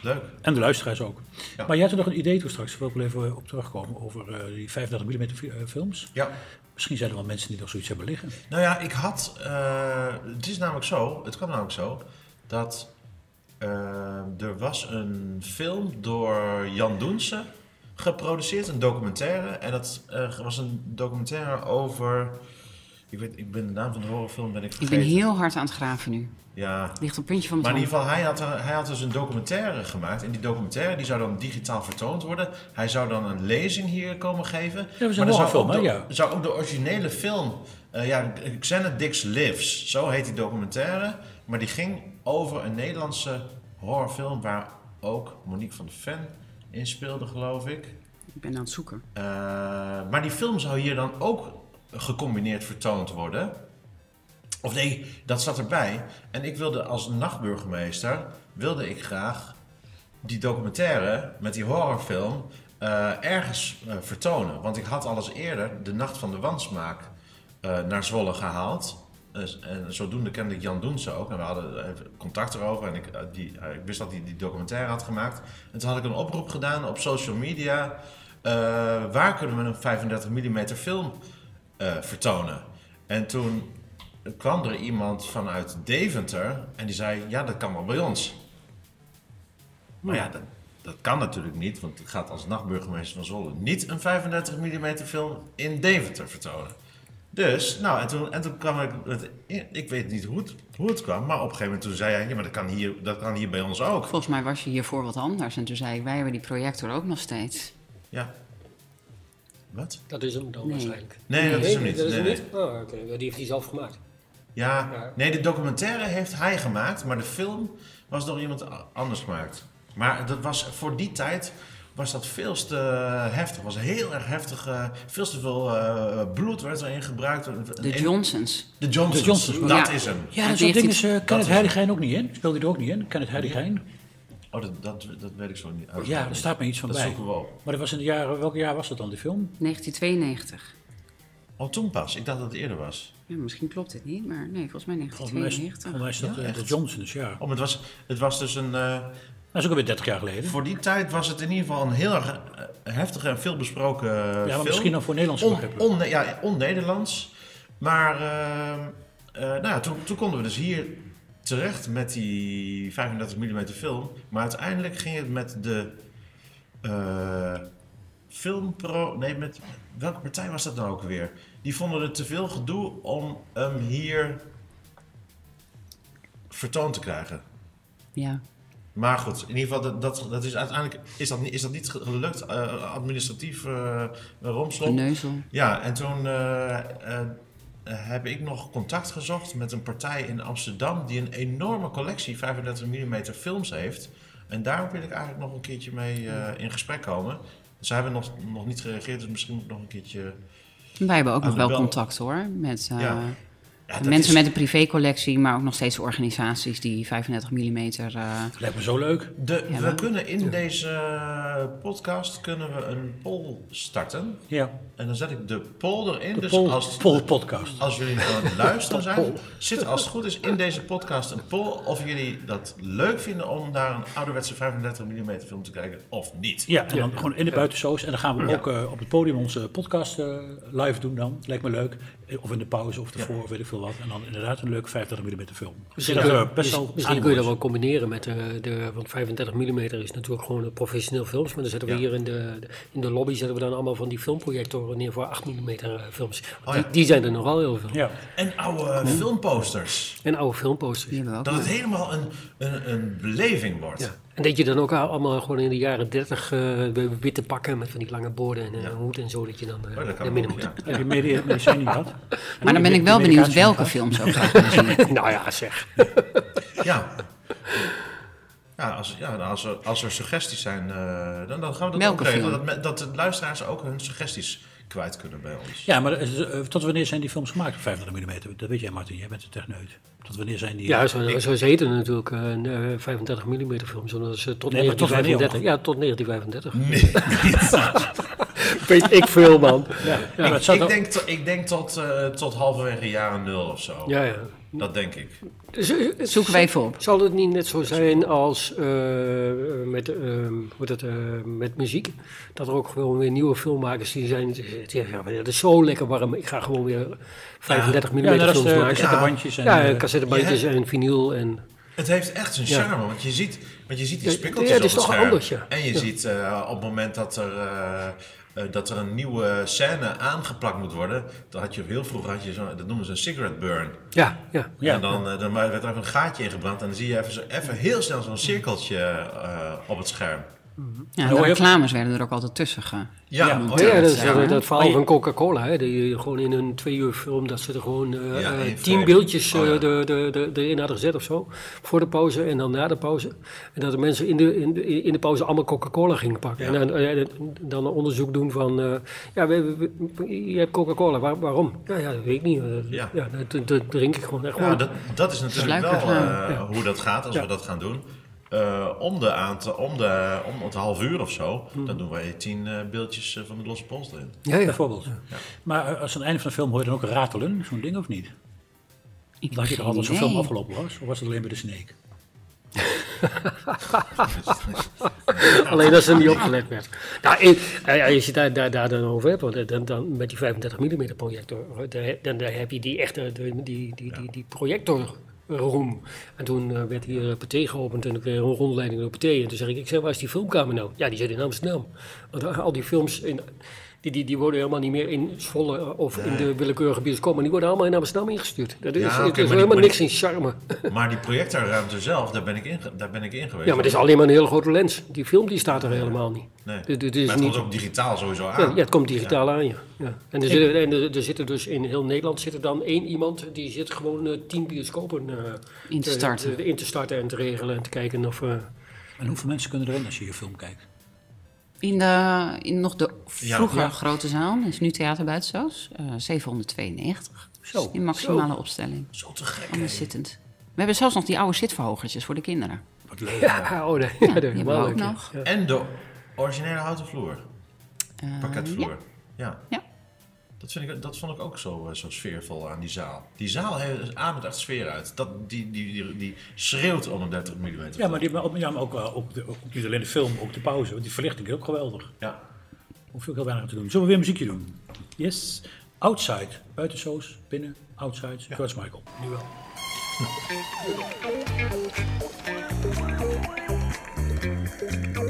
S1: Leuk.
S3: En de luisteraars ook.
S1: Ja.
S3: Maar jij had er nog een idee toe straks, daar wil ik wel even op terugkomen, over eh, die 35 mm eh, films.
S1: Ja.
S3: Misschien zijn er wel mensen die nog zoiets hebben liggen.
S1: Nou ja, ik had. eh, het is namelijk zo, het kwam namelijk zo, dat er was een film door Jan Doense geproduceerd, een documentaire. En dat eh, was een documentaire over. Ik, weet, ik ben de naam van de horrorfilm ben ik
S4: Ik
S1: vergeten.
S4: ben heel hard aan het graven nu.
S1: Ja,
S4: Ligt op het puntje van
S1: maar in ieder geval, hij had, hij had dus een documentaire gemaakt. En die documentaire die zou dan digitaal vertoond worden. Hij zou dan een lezing hier komen geven.
S3: Ja, we zijn
S1: maar er zou
S3: horrorfilm,
S1: ook,
S3: hè?
S1: de,
S3: Ja.
S1: zou ook de originele film... eh ja, Xanadix Lives, zo heet die documentaire. Maar die ging over een Nederlandse horrorfilm... waar ook Monique van de Ven in speelde, geloof ik.
S4: Ik ben aan het zoeken.
S1: Eh, maar die film zou hier dan ook gecombineerd vertoond worden. Of nee, dat zat erbij. En ik wilde als nachtburgemeester, wilde ik graag die documentaire met die horrorfilm eh, ergens eh, vertonen. Want ik had al eens eerder de Nacht van de Wansmaak naar Zwolle gehaald. Dus, en zodoende kende ik Jan Doense ook. En we hadden even contact erover. En ik, eh, die, eh, ik wist dat hij die documentaire had gemaakt. En toen had ik een oproep gedaan op social media. eh, waar kunnen we een 35 mm film eh, vertonen? En toen kwam er iemand vanuit Deventer. En die zei, ja, dat kan wel bij ons. Maar ja, dat, dat kan natuurlijk niet. Want ik ga als nachtburgemeester van Zwolle niet een 35 mm film in Deventer vertonen. Dus, nou, en toen, en toen kwam ik, het, ik weet niet hoe het, hoe het kwam, maar op een gegeven moment toen zei hij, ja, maar dat kan hier, dat kan hier bij ons ook.
S4: Volgens mij was je hiervoor wat anders. En toen zei ik, wij hebben die projector ook nog steeds.
S1: Ja, Wat?
S5: Dat is hem dan
S4: Nee.
S5: waarschijnlijk.
S1: Nee, dat is hem niet.
S5: Dat is
S1: Nee,
S5: hem
S1: nee.
S5: niet? Oh, oké. Die heeft hij zelf gemaakt.
S1: Ja,
S5: Ja.
S1: nee, de documentaire heeft hij gemaakt, maar de film was door iemand anders gemaakt. Maar dat was, voor die tijd was dat veel te heftig. was heel erg heftig. eh, veel te veel eh, bloed werd erin gebruikt.
S4: De Johnsons.
S1: De Johnsons.
S3: De Johnsons,
S1: dat
S4: ja.
S1: is hem.
S3: Ja,
S4: En
S3: dat
S4: die
S3: soort dingen
S4: heeft
S3: is uh, Kenneth Heiligijn ook niet in. Speelt hij er ook niet in? Kenneth Heiligijn?
S1: Oh, dat, dat, dat weet ik zo niet. uit.
S3: Ja, er staat me iets van
S1: dat
S3: bij.
S1: zoeken we op.
S3: Maar dat was in de jaren, welk jaar was dat dan, die film?
S4: 1992.
S1: Oh, toen pas. Ik dacht dat het eerder was.
S4: Ja, misschien klopt het niet, maar nee, volgens mij
S3: Volgens mij is,
S4: 1992.
S3: volgens mij is dat
S1: Ja,
S3: eh, de? Johnsons, ja.
S1: Oh, maar het was, het was dus een... eh,
S3: Dat is ook alweer 30 jaar geleden.
S1: voor die tijd was het in ieder geval een heel erg eh, heftige en veel besproken eh,
S3: Ja,
S1: film.
S3: misschien dan voor Nederlandse
S1: On, on, ja, on-Nederlands. Maar eh, eh, nou ja, toen, toen konden we dus hier terecht met die 35 mm film. Maar uiteindelijk ging het met de eh filmpro... Nee, met welke partij was dat nou ook weer? Die vonden het te veel gedoe om hem hier vertoond te krijgen.
S4: Ja.
S1: Maar goed, in ieder geval, dat, dat, dat is uiteindelijk is dat, niet- is dat niet gelukt. eh, administratief eh romslomp.
S4: Geneuzel.
S1: Ja, en toen eh, heb ik nog contact gezocht met een partij in Amsterdam die een enorme collectie 35 mm films heeft. En daar wil ik eigenlijk nog een keertje mee in gesprek komen. Zij hebben nog, nog niet gereageerd, dus misschien moet ik nog een keertje.
S4: Wij hebben ook nog wel
S1: bel.
S4: contact hoor. Met
S1: Ja. Ja,
S4: mensen
S1: is-
S4: met een privécollectie, maar ook nog steeds organisaties die 35 mm. eh
S3: Lijkt me zo leuk.
S1: De,
S4: Ja,
S1: we
S4: wel.
S1: kunnen in deze eh, podcast kunnen we een poll starten.
S3: Ja,
S1: En dan zet ik de poll erin.
S3: de
S1: dus
S3: Pol,
S1: als,
S3: Pol podcast.
S1: Als jullie aan het luisteren zijn, zit als het goed is in deze podcast een poll of jullie dat leuk vinden om naar een ouderwetse 35 mm film te kijken of niet.
S3: Ja, en dan gewoon in de buitensoos. En dan gaan we
S1: Ja.
S3: ook eh, op het podium onze podcast eh, live doen dan. Lijkt me leuk. Of in de pauze of ervoor, of weet ik veel wat. En dan inderdaad een leuk 35 mm film.
S5: Misschien,
S3: dat
S5: kun-
S3: er best wel
S5: misschien kun je dat wel combineren met de, de want 35 mm is natuurlijk gewoon een professioneel films, maar dan zetten we
S1: Ja.
S5: hier in de, in de lobby zetten we dan allemaal van die filmprojectoren neer voor 8 mm films.
S1: Oh
S5: die,
S1: ja.
S5: die zijn er nogal heel veel.
S3: Ja,
S1: En oude filmposters.
S5: En oude filmposters.
S1: Dat het helemaal een, een, een beleving wordt.
S5: En dat je dan ook allemaal gewoon in de jaren 30 eh, witte pakken met van die lange borden en een
S1: Ja.
S5: hoed en zo, dat je dan eh
S1: Oh, dat
S5: naar binnen
S1: ook,
S5: moet.
S1: ja.
S3: heb je medi- medicijn niet gehad?
S4: Maar dan ben ik wel benieuwd welke films ook zien.
S5: nou ja, zeg.
S1: Ja. Ja, als, ja als, er, als er suggesties zijn, eh, dan, dan gaan we dat
S4: Welke
S1: ook? Dat, dat de luisteraars ook hun suggesties kwijt kunnen bij ons.
S3: Ja, maar eh, tot wanneer zijn die films gemaakt op 35 mm? Dat weet jij Martin, jij bent de techneut. Tot wanneer zijn die...
S5: Ja, zo, zo ze heten natuurlijk eh, een eh, 35 mm film, zodat ze tot
S3: Nee, maar tot wanneer
S5: 1935. Ja, tot 1935. Weet ik veel, man.
S3: ja,
S1: ik,
S3: ook-
S1: denk, ik denk tot, eh, tot halverwege jaren nul of zo.
S5: Ja, ja.
S1: Dat denk ik.
S4: Zoeken we even op.
S5: Zal het niet net zo zijn als eh, met, eh, hoe het, eh, met muziek? Dat er ook gewoon weer nieuwe filmmakers die zijn. die zeggen, ja, dat is zo lekker warm. Ik ga gewoon weer 35 mm
S3: ja, dat is
S5: films
S3: de
S5: maken.
S3: cassettebandjes en,
S5: ja, cassettebandjes
S1: je
S5: en vinyl. En,
S1: Het heeft echt zijn
S5: Ja.
S1: charme, want je ziet, want je ziet die spikkeltjes
S5: ja, het is
S1: op het
S5: toch
S1: scherm.
S5: anders, ja.
S1: En je
S5: Ja.
S1: ziet eh, op het moment dat er, eh, eh, dat er een nieuwe scène aangeplakt moet worden, dan had je heel vroeger, had je zo, dat noemen ze een cigarette burn.
S5: ja, ja.
S3: Ja.
S1: En dan, eh, dan werd er even een gaatje ingebrand en dan zie je even, zo, even heel snel zo'n cirkeltje eh, op het scherm.
S4: Ja, de reclames werden er ook altijd tussen ge...
S1: Ja,
S3: Ja,
S1: oh
S5: Ja, dat is
S4: Ja.
S5: dat, dat verhaal van Coca-Cola. hè, Die gewoon in een twee uur film, dat ze er gewoon eh,
S1: Ja,
S5: eh, tien beeldjes
S1: Oh, ja.
S5: eh, de, de, de, erin hadden gezet of zo. Voor de pauze en dan na de pauze. En dat de mensen in de, in de, in de pauze allemaal Coca-Cola gingen pakken.
S1: Ja.
S5: En dan, dan een onderzoek doen van, eh, ja, we, we- we- je hebt Coca-Cola, waar- waarom? Ja, ja, dat weet ik niet.
S1: Ja.
S5: Ja, dat, dat drink ik gewoon echt
S1: Ja,
S5: gewoon.
S1: dat, dat is natuurlijk wel eh, hoe dat gaat als
S5: Ja.
S1: we dat gaan doen. Eh, om, de aantal, om, de, om het half uur of zo, dan doen wij tien eh, beeldjes eh, van de losse pols erin.
S5: ja, ja.
S3: Bijvoorbeeld. Maar als aan het einde van de film hoor je dan ook ratelen, zo'n ding of niet?
S4: Ik
S3: Dacht je toch altijd
S4: geen
S3: zo'n film afgelopen was? Of was het alleen bij de Snake?
S5: Alleen dat ze er niet opgelet werd. Nou, ja, als je daar, daar, daar dan over hebt, want dan, dan met die 35 mm projector, daar, dan, daar heb je die echte, die, die, die, die projectorroom. En toen eh, werd hier Pathé geopend en ik een rondleiding door Pathé. En toen zeg ik, ik zeg, waar is die filmkamer nou? Ja, die zit in Amsterdam. Want al die films in... Die, die, die worden helemaal niet meer in Zwolle eh, of in de willekeurige bioscoop, maar die worden allemaal in Amsterdam ingestuurd. Dat is,
S1: Ja,
S5: het is helemaal
S1: die-
S5: niks in charme.
S1: Maar die projectorruimte zelf, daar ben ik in, daar ben ik in geweest.
S5: Ja, maar het is alleen maar een hele grote lens. Die film die staat er helemaal niet.
S1: Nee.
S5: Dit- dit
S1: maar het
S5: niet-
S1: komt ook digitaal sowieso
S5: Ja,
S1: aan.
S5: ja, het komt digitaal aan, ja. ja. En, er zitten, en er, er zitten dus in heel Nederland zit er dan één iemand die zit gewoon eh, tien bioscopen eh,
S4: In te starten.
S5: in te starten en te regelen en te kijken of. eh,
S3: En hoeveel mensen kunnen erin als je je film kijkt?
S4: In, de, in nog de vroeger
S1: Ja.
S4: grote zaal, is nu Theater Buitenzoos, eh 792.
S3: Zo,
S4: In maximale opstelling.
S1: Zo te gek.
S4: Anders zittend. We hebben zelfs nog die oude zitverhogertjes voor de kinderen.
S3: Wat leuk.
S5: ja, oh, de, ja,
S4: die hebben we ook
S5: leuk, ja.
S4: nog.
S5: Ja.
S1: En de originele houten vloer.
S4: Eh,
S1: Parketvloer. Ja.
S4: Ja.
S1: Dat, vind ik, dat vond ik ook zo, eh, zo sfeervol aan die zaal. Die zaal heeft, ademt echt sfeer uit. Dat, die, die, die, die schreeuwt om 30 mm.
S3: Ja, maar, die, maar ook, ja, maar ook, wel- ook, de, ook niet alleen de film, ook de pauze. Want die verlichting is ook geweldig.
S1: Ja.
S3: Hoef je ook heel weinig te doen. Zullen we weer muziekje doen? Yes. Outside. Buitensoos, binnen, outside. George Michael. Nu wel.
S7: I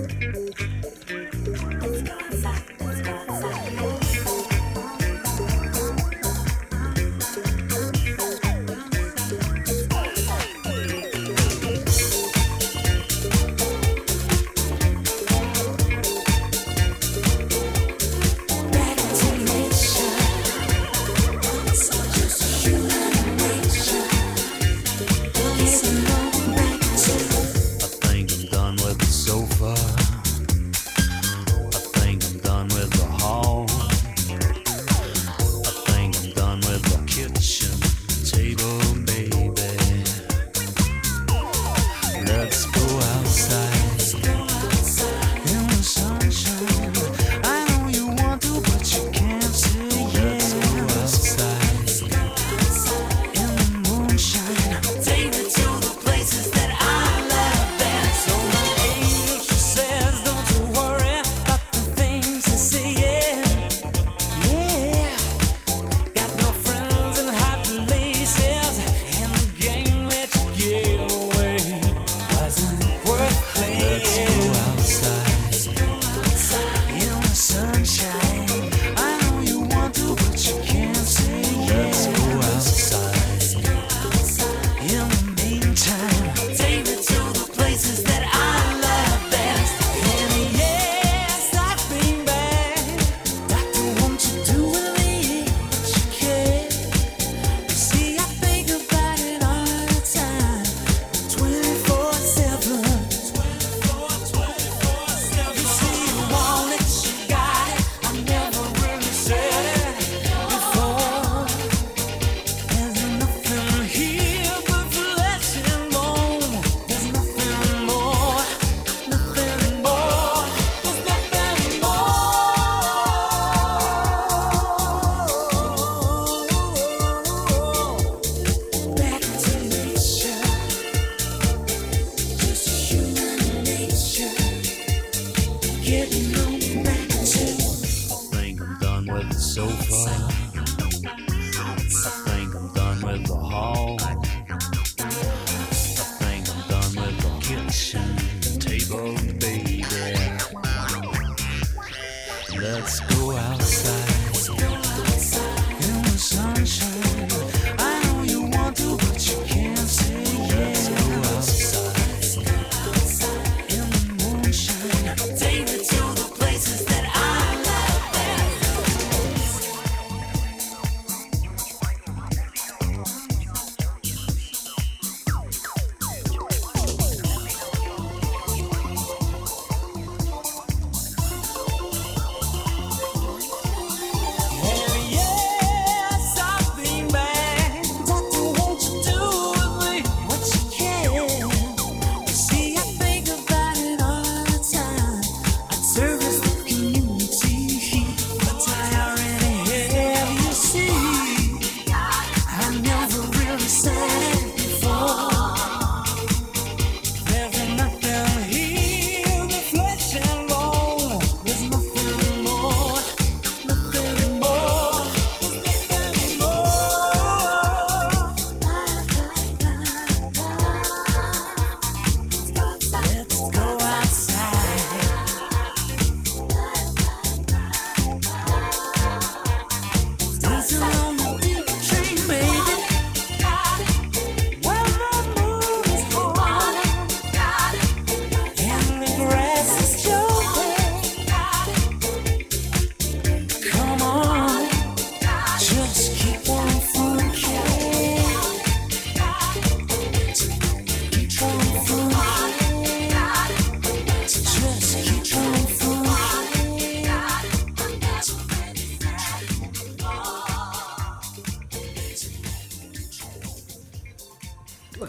S7: so far.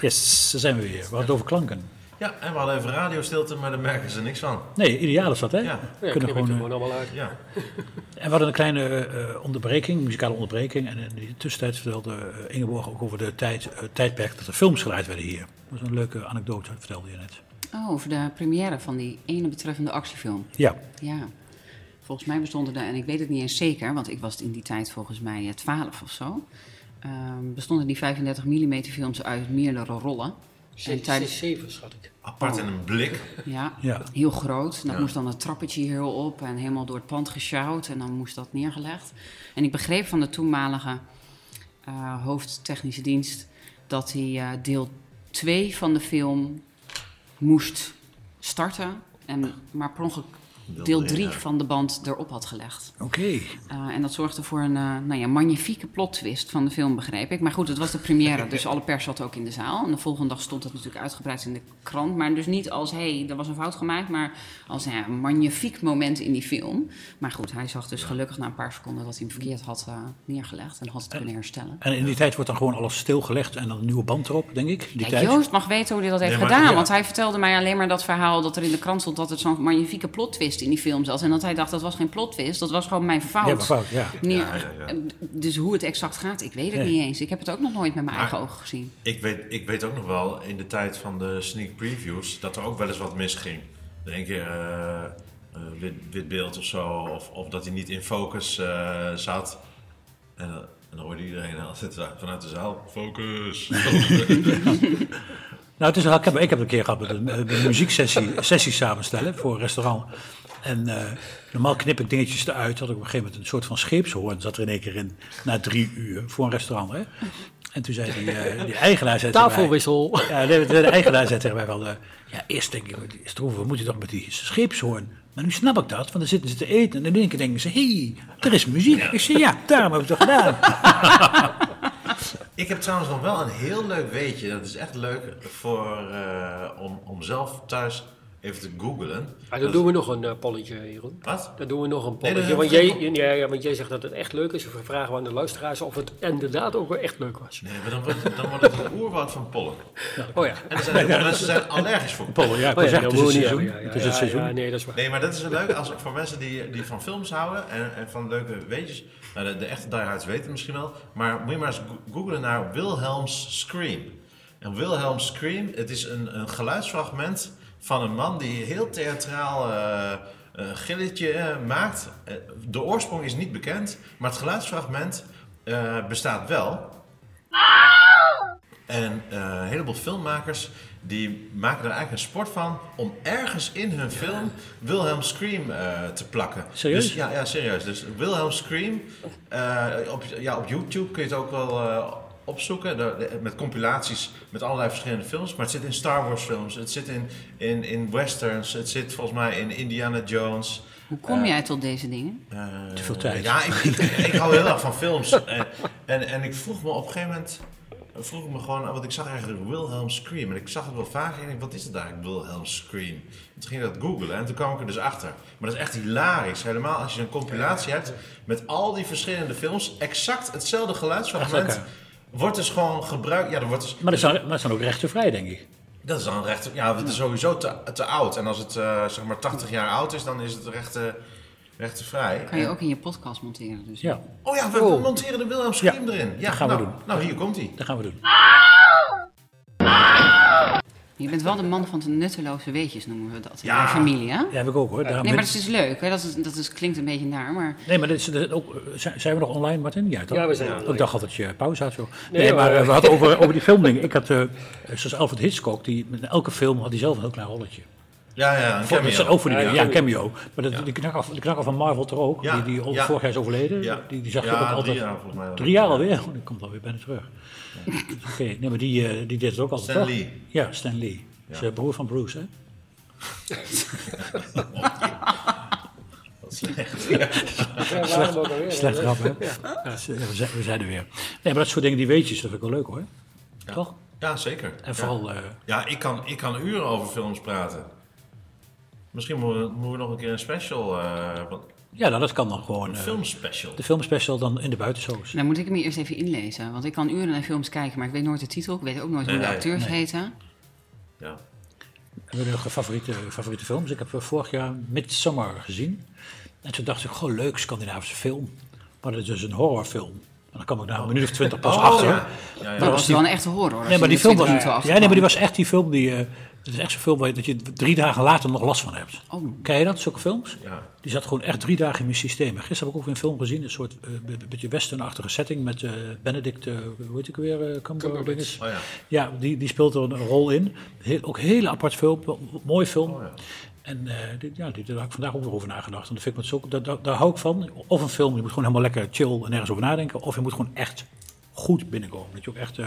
S7: Yes,
S3: daar zijn we weer. We hadden het over klanken.
S1: Ja, en we hadden even radiostilte, maar daar merken ze niks van.
S3: Nee, ideaal is dat, hè?
S1: Ja,
S5: Ja,
S3: Kunnen gewoon,
S5: er
S3: eh,
S5: gewoon allemaal uit.
S1: ja.
S3: En we hadden een kleine eh, onderbreking, muzikale onderbreking. En in die tussentijd vertelde eh, Ingeborg ook over de tijd, tijdperk dat er films gedraaid werden hier. Dat was een leuke anekdote, vertelde je net.
S4: Oh, over de première van die ene betreffende actiefilm.
S3: Ja,
S4: Ja. Volgens mij bestonden er, en ik weet het niet eens zeker, want ik was in die tijd volgens mij eh, 12 of zo. Ehm, bestonden die 35 mm films uit meerdere rollen. En tijdens,
S5: 7 schat ik.
S1: Apart in een blik.
S4: ja,
S3: ja.
S4: heel groot. Dat
S1: Ja.
S4: moest dan het trappetje heel op en helemaal door het pand gesjouwd. En dan moest dat neergelegd. En ik begreep van de toenmalige eh, hoofdtechnische dienst dat hij eh, deel 2 van de film moest starten. En maar per ongeluk deel
S1: drie,
S4: 3
S1: ja.
S4: van de band erop had gelegd.
S3: Oké.
S4: Uh, en dat zorgde voor een uh, nou ja, magnifieke plot twist van de film, begreep ik. Maar goed, het was de première, dus alle pers zat ook in de zaal. En de volgende dag stond het natuurlijk uitgebreid in de krant. Maar dus niet als, hé, hey, er was een fout gemaakt, maar als ja, een magnifiek moment in die film. Maar goed, hij zag dus gelukkig na een paar seconden dat hij hem verkeerd had uh, neergelegd en had het kunnen herstellen.
S3: En in die tijd wordt dan gewoon alles stilgelegd en dan een nieuwe band erop, denk ik? Die
S4: ja,
S3: tijd.
S4: Joost mag weten hoe hij dat heeft
S1: Nee, maar-
S4: gedaan.
S1: ja.
S4: Want hij vertelde mij alleen maar dat verhaal dat er in de krant stond dat het zo'n magnifieke plot twist in die film zat. En dat hij dacht dat was geen plot twist, dat was gewoon mijn fout.
S3: Ja, fout, ja.
S4: Neer-
S1: Ja, ja, ja.
S4: Dus hoe het exact gaat, ik weet het
S3: Nee.
S4: niet eens. Ik heb het ook nog nooit met mijn
S1: Maar-
S4: eigen ogen gezien.
S1: Ik weet, ik weet ook nog wel, in de tijd van de sneak previews, dat er ook wel eens wat misging. Er een keer eh, eh, wit, wit beeld of zo, of, of dat hij niet in focus eh, zat. En, dan- en dan hoorde iedereen altijd vanuit de zaal, focus.
S3: Nou, het is, ik, heb, ik heb een keer gehad met een, met een muzieksessie sessie samenstellen voor een restaurant. En eh, normaal knip ik dingetjes eruit. Had ik op een gegeven moment een soort van scheepshoorn zat er in één keer in. Na drie uur voor een restaurant. Hè? En toen zei die, eh, die eigenaar... Zei tegen mij-
S5: Tafelwissel.
S3: Ja, de, de eigenaar zei tegen mij wel... eh, ja, eerst denk ik, Stroeven, we moeten toch met die scheepshoorn. Maar nu snap ik dat, want dan zitten ze te eten. En in één keer denken ze, hé, hey, er is muziek. Ik zei, ja, daarom heb ik het toch gedaan.
S1: ik heb trouwens nog wel een heel leuk weetje. Dat is echt leuk voor, eh, om, om zelf thuis even te googlen.
S5: Maar dan doen we nog een eh, polletje, Jeroen.
S1: Wat?
S5: Dan doen we nog een
S1: Nee,
S5: polletje. want, jij, ja, ja, want jij zegt dat het echt leuk is. We vragen aan de luisteraars of het inderdaad ook wel echt leuk was.
S1: Nee, maar dan wordt, het- dan wordt het een oerwoud van pollen.
S5: Oh ja.
S1: En er zijn mensen zijn allergisch voor
S3: ja, ik
S5: Oh ja,
S3: zeggen,
S5: dat
S3: het is het
S5: we
S3: seizoen.
S5: Ja,
S3: Het is
S5: ja,
S3: het
S5: ja,
S3: seizoen.
S5: ja, nee, dat is waar.
S1: Nee, maar dat is wel leuk als, voor mensen die, die van films houden en, en van leuke weetjes. Nou, de, de echte diehards weten het misschien wel. Maar moet je maar eens go- googlen naar Wilhelm's Scream. En Wilhelm's Scream, het is een, een geluidsfragment van een man die heel theatraal eh, een gilletje eh, maakt. Eh, de oorsprong is niet bekend, maar het geluidsfragment eh, bestaat wel. En eh, een heleboel filmmakers die maken er eigenlijk een sport van om ergens in hun film Wilhelm Scream eh, te plakken.
S3: Serieus?
S1: Dus, ja, ja, serieus. Dus Wilhelm Scream, eh, op, ja, op YouTube kun je het ook wel eh, opzoeken. De- de- met compilaties met allerlei verschillende films. Maar het zit in Star Wars films, het zit in, in, in westerns, het zit volgens mij in Indiana Jones.
S4: Hoe kom jij tot deze dingen?
S1: Eh,
S3: Te veel tijd.
S1: Ja, ik, ik, ik hou heel erg van films. En, en, en ik vroeg me op een gegeven moment... Vroeg ik me gewoon, want ik zag eigenlijk Wilhelm Scream. En ik zag het wel vaak en ik dacht, wat is het eigenlijk, Wilhelm Scream? En toen ging ik dat googlen en toen kwam ik er dus achter. Maar dat is echt hilarisch. Helemaal als je een compilatie hebt met al die verschillende films. Exact hetzelfde geluidsfragment. Wordt dus gewoon gebruikt. Ja, er wordt dus,
S3: Maar dat is, dan, maar dat dan ook rechtenvrij, denk ik.
S1: dat is dan recht. Ja, het is sowieso te, te oud. En als het eh, zeg maar 80 jaar oud is, dan is het rechten, rechtenvrij.
S4: Kan je ook in je podcast monteren. Dus.
S3: Ja,
S1: Oh ja, we
S5: Oh.
S1: monteren de Wilhelm Scream erin. Ja,
S3: dat gaan we
S1: nou,
S3: doen.
S1: Nou, hier komt hij.
S3: dat gaan we doen.
S4: Je bent wel de man van de nutteloze weetjes, noemen we dat in
S1: Ja.
S4: mijn familie, hè?
S3: Ja, heb ik ook hoor. Daarom
S4: Nee, maar dat is leuk, hè? Dat, is, dat is, klinkt een beetje naar, maar...
S3: Nee, maar dit is, ook, eh, zijn, we nog online, Martin? Ja, toch?
S5: Ja, we zijn.
S3: Ik dacht altijd dat je pauze had. Zo. Nee,
S5: Nee,
S3: maar
S5: maar-
S3: eh, we hadden over, over die filmdingen. Ik had, eh, zoals Alfred Hitchcock, die, met elke film had hij zelf een heel klein rolletje.
S1: Ja, ja, een
S3: Voor, dat zijn
S1: cameo.
S3: ook voor die,
S5: Ja,
S3: ja,
S5: ja.
S3: een cameo. Maar dat, die, knakker, die knakker van Marvel toch ook?
S1: Ja,
S3: Die, die al-
S1: ja.
S3: vorig jaar is overleden.
S1: Ja.
S3: Die, die zag je
S1: Ja,
S3: ook
S1: drie
S3: altijd.
S1: jaar volgens mij.
S3: Drie jaar alweer? Oh, die komt alweer bijna terug. Oké, nee, maar die, eh, die deed het ook altijd.
S1: Stan
S3: toch?
S1: Lee.
S3: Ja, Stan Lee. Dat is
S1: Ja.
S3: de broer van Bruce, hè?
S1: Slecht.
S5: Ja, waarom ook alweer?
S3: Slecht grap, hè? Dus, eh, we, zijn, we zijn er weer. Nee, maar dat soort dingen, die weetjes, dat vind ik wel leuk hoor. Toch?
S1: Ja, zeker.
S3: En vooral, eh,
S1: Ja, ik kan, ik kan uren over films praten. Misschien moeten we, moeten we nog een keer een special. eh,
S3: Ja, nou, dat kan dan gewoon.
S1: Een
S3: eh,
S1: filmspecial.
S3: de filmspecial dan in de buitenshows.
S4: Dan moet ik hem eerst even inlezen. Want ik kan uren naar films kijken, maar ik weet nooit de titel. Ik weet ook nooit hoe de acteurs
S3: nee.
S4: heten.
S1: Ja.
S3: Hebben we nog favoriete, favoriete films? Ik heb eh, vorig jaar Midsommar gezien. En toen dacht ik, goh, leuk, Scandinavische film. Maar dat is dus een horrorfilm. En dan kwam ik na een minuut of twintig pas
S1: Oh,
S3: achter.
S1: ja. Ja, ja.
S4: Dat
S3: was
S4: wel een echte horror.
S3: Nee, maar die film
S4: 20
S3: was, ja, nee, maar die was echt die film die... eh het is echt zo'n film waar je, dat je drie dagen later nog last van hebt.
S4: Oh.
S3: Ken je dat, zulke films?
S1: Ja.
S3: Die zat gewoon echt drie dagen in mijn systeem. En Gisteren heb ik ook weer een film gezien, een soort eh, be- beetje westernachtige setting met eh, Benedict, eh, hoe heet ik weer, Cumberbatch.
S1: Oh ja.
S3: Ja, die, die speelt er een rol in. Heel, ook een hele apart film, mooi film.
S1: Oh ja.
S3: En eh, dit, ja, dit, daar heb ik vandaag ook weer over nagedacht. En dat vind ik zo, daar, daar, daar hou ik van. Of een film, je moet gewoon helemaal lekker chill en nergens over nadenken. Of je moet gewoon echt goed binnenkomen. Dat je ook echt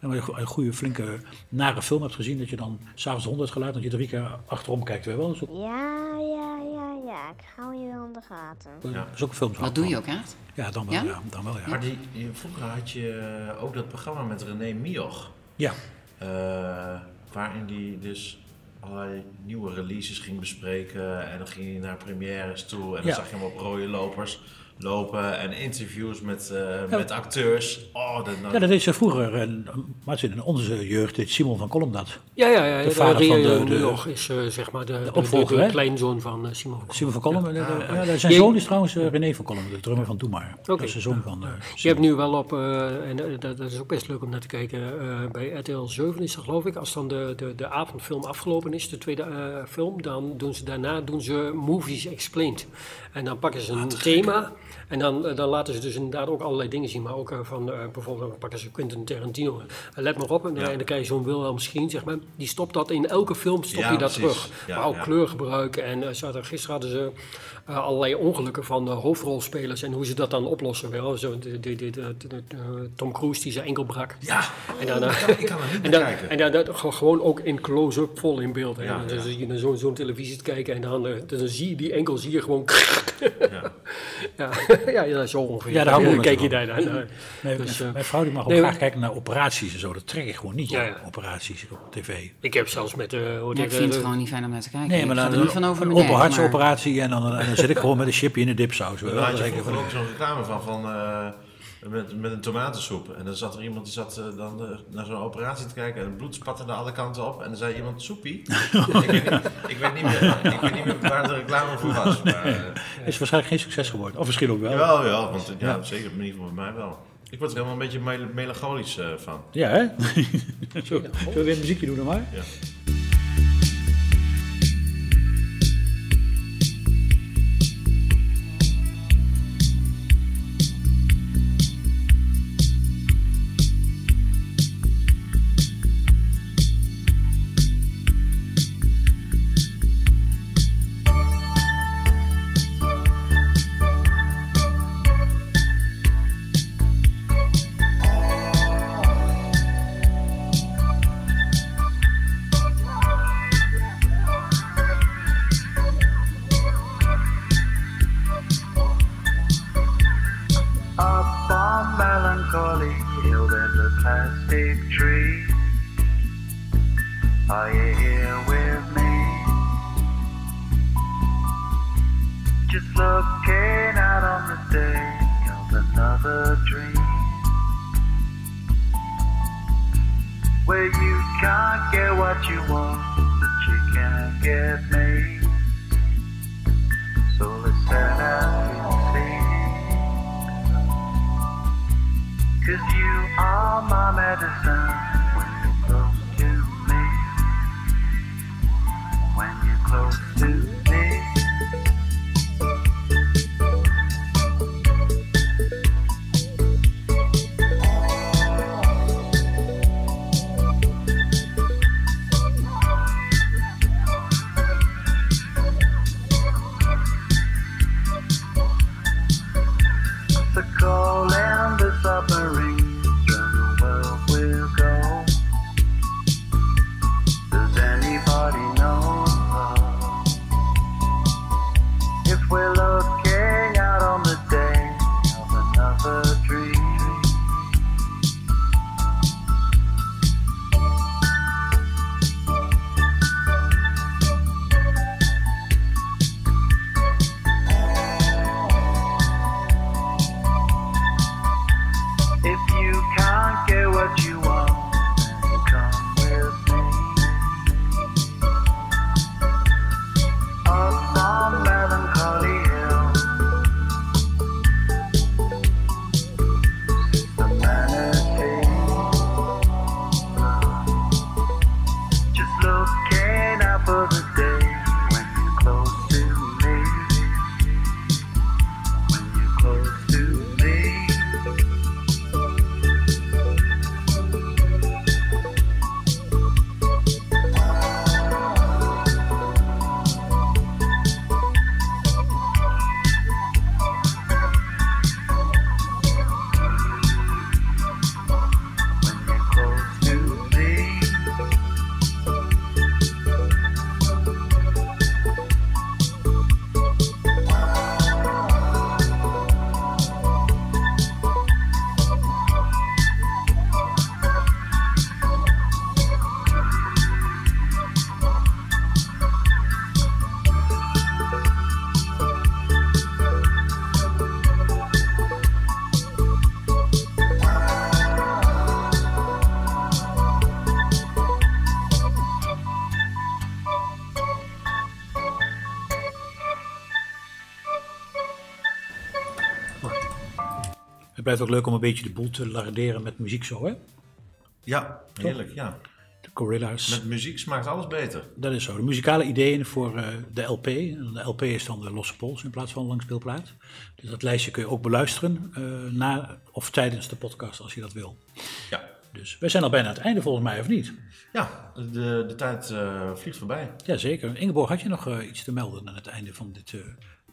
S3: eh, nou, een go- een goede, flinke, nare film hebt gezien. Dat je dan s'avonds de hond uitgeluid dat je drie keer achterom kijkt. Weet je wel? Ook,
S8: Ja, ja, ja, ja. Ik hou je wel in de gaten.
S1: Ja.
S3: dat is ook een film.
S4: Dat doe je ook echt?
S3: Ja, dan wel.
S4: Ja?
S3: Ja? dan wel, ja.
S1: Maar die, vroeger had je eh, ook dat programma met René Mioch.
S3: ja.
S1: eh, waarin die dus allerlei nieuwe releases ging bespreken. En dan ging hij naar premières toe. En dan
S3: Ja.
S1: zag je hem op rode lopers lopen. En interviews met, eh, met acteurs. Oh, dat,
S3: Ja, dat deed ze vroeger. En, Martin, in onze jeugd deed Simon van Kolm dat.
S5: Ja, ja, ja.
S3: De vader van de- de-
S5: Mioch is eh, zeg maar de, de,
S3: opvolger,
S5: de,
S3: hè?
S5: kleinzoon van eh, Simon.
S3: Simon van Kolm. eh,
S1: Ah,
S3: ja, zijn
S5: Je-
S3: zoon is trouwens eh, René van Kolm, de drummer van Doe Maar. Dat is de zoon van eh,
S5: Je hebt nu wel op, eh, en eh, dat, dat is ook best leuk om naar te kijken, eh, bij RTL 7 is dat geloof ik, als dan de, de, de avondfilm afgelopen is, de tweede eh, film, dan doen ze daarna doen ze Movies Explained. En dan pakken ze een thema en dan, eh, dan laten ze dus inderdaad ook allerlei dingen zien, maar ook eh, van, eh, bijvoorbeeld pakken ze Quentin Tarantino. Let maar op, en,
S1: Ja.
S5: en dan krijg je zo'n Wilhelm Schreen, zeg maar, die stopt dat in elke film, stopt hij dat
S1: precies.
S5: terug. Maar ook kleurgebruik en ze hadden, gisteren hadden ze eh, allerlei ongelukken van de hoofdrolspelers en hoe ze dat dan oplossen. Wel. Zo, de, de, de, de- de- de- Tom Cruise die zijn enkel brak.
S1: Ja,
S5: En dan,
S1: oh, ik kan- niet
S5: En dan, en dan, dat gewoon ook in close-up vol in beeld. hè.
S1: Ja,
S5: En dan
S1: ja.
S5: zit je naar zo'n zo'n televisie te kijken en dan, eh, dan zie je die enkel zie je gewoon.
S1: Ja.
S5: ja, ja, ja, zo ongeveer.
S3: Ja, daar hou ik ook
S5: kijk je daar naar.
S3: Mijn,
S5: Dus,
S3: mijn-
S5: eh,
S3: mijn vrouw die mag ook
S5: nee,
S3: graag kijken naar operaties en zo. Dat trek ik gewoon niet,
S5: Ja,
S3: ja,
S5: ja.
S3: operaties op tv.
S5: Ik heb zelfs met. eh
S4: Ja,
S5: heet
S4: ik
S5: het,
S4: vind het gewoon niet fijn om naar te kijken.
S3: Nee, maar dan
S4: niet van over
S3: een open hartsoperatie en dan, en dan zit ik gewoon met een chipje in de dipsaus.
S1: Daar had je vroeger ook zo'n reclame van, van eh, met, met een tomatensoep. En dan zat er iemand die zat eh, dan eh, naar zo'n operatie te kijken en het bloed spatte naar alle kanten op. En dan zei iemand soepie. ik, weet niet, ik, weet niet meer, ik weet niet meer waar de reclame voor was. Maar,
S3: is waarschijnlijk geen succes geworden. Of misschien ook wel.
S1: jawel, ja, want ja, zeker, in ieder geval bij mij wel. Ik word er helemaal een beetje mel- melancholisch van.
S3: Ja, hè? Zo, zullen we weer een muziekje doen dan maar?
S1: Ja.
S6: Are you here with me? Just looking out on the day of another dream. Where you can't get what you want,
S3: blijft ook leuk om een beetje de boel te larderen met muziek zo, hè?
S1: Ja, heerlijk, ja.
S3: De Gorilla's.
S1: Met muziek smaakt alles beter.
S3: Dat is zo. De muzikale ideeën voor eh, de LP. De LP is dan de losse pols in plaats van langspeelplaat. Dus dat lijstje kun je ook beluisteren eh, na of tijdens de podcast als je dat wil.
S1: Ja.
S3: Dus wij zijn al bijna aan het einde volgens mij, of niet?
S1: Ja, de, de tijd eh, vliegt voorbij.
S3: Jazeker. Ingeborg, had je nog iets te melden aan het einde van dit...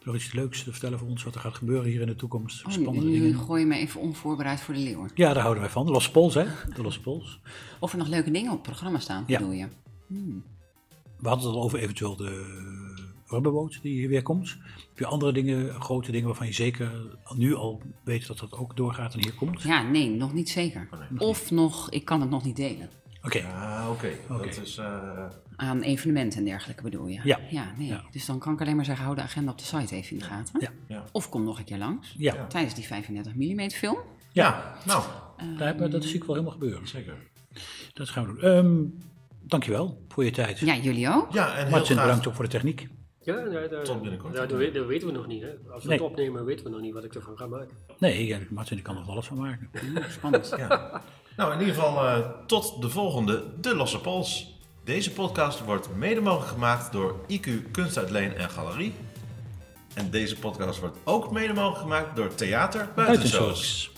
S3: eh, nog iets leuks te vertellen voor ons wat er gaat gebeuren hier in de toekomst?
S4: Oh,
S3: Spannende
S4: nu
S3: dingen.
S4: gooi je me even onvoorbereid voor de leeuw.
S3: Ja, daar houden wij van. De losse pols, hè? De losse pols.
S4: Of er nog leuke dingen op het programma staan,
S3: Ja.
S4: bedoel je?
S3: We hadden het al over eventueel de rubberboot die hier weer komt. Heb je andere dingen, grote dingen waarvan je zeker nu al weet dat dat ook doorgaat en hier komt?
S4: Ja, nee, nog niet zeker. Of nog, ik kan het nog niet delen.
S3: Oké,
S1: Ah, oké. Dat is... eh,
S4: Aan evenementen en dergelijke bedoel je?
S3: Ja.
S4: Ja, nee.
S3: Ja.
S4: Dus dan kan ik alleen maar zeggen, hou de agenda op de site even in de gaten.
S3: Ja.
S1: Ja.
S4: Of kom nog een keer langs.
S3: ja,
S4: Tijdens die 35 mm film.
S1: ja, nou,
S3: daar dat zie ik wel helemaal gebeuren.
S1: zeker.
S3: Dat gaan we doen. Ehm dankjewel voor je tijd.
S4: Ja, jullie ook?
S1: Ja, en heel
S3: Martin,
S1: graag...
S3: bedankt ook voor de techniek.
S5: Ja, ja, daar,
S1: Tot binnenkort.
S5: Dat weten we nog niet. Hè. Als we
S3: Nee.
S5: het opnemen, weten we nog niet wat ik ervan ga maken.
S3: Nee, Martin die kan er alles van maken.
S4: Spannend.
S1: Ja. Nou, in ieder geval eh, tot de volgende De Losse Pols. Deze podcast wordt mede mogelijk gemaakt door IQ Kunstuitleen en Galerie. En deze podcast wordt ook mede mogelijk gemaakt door Theater.
S3: Buitenshows.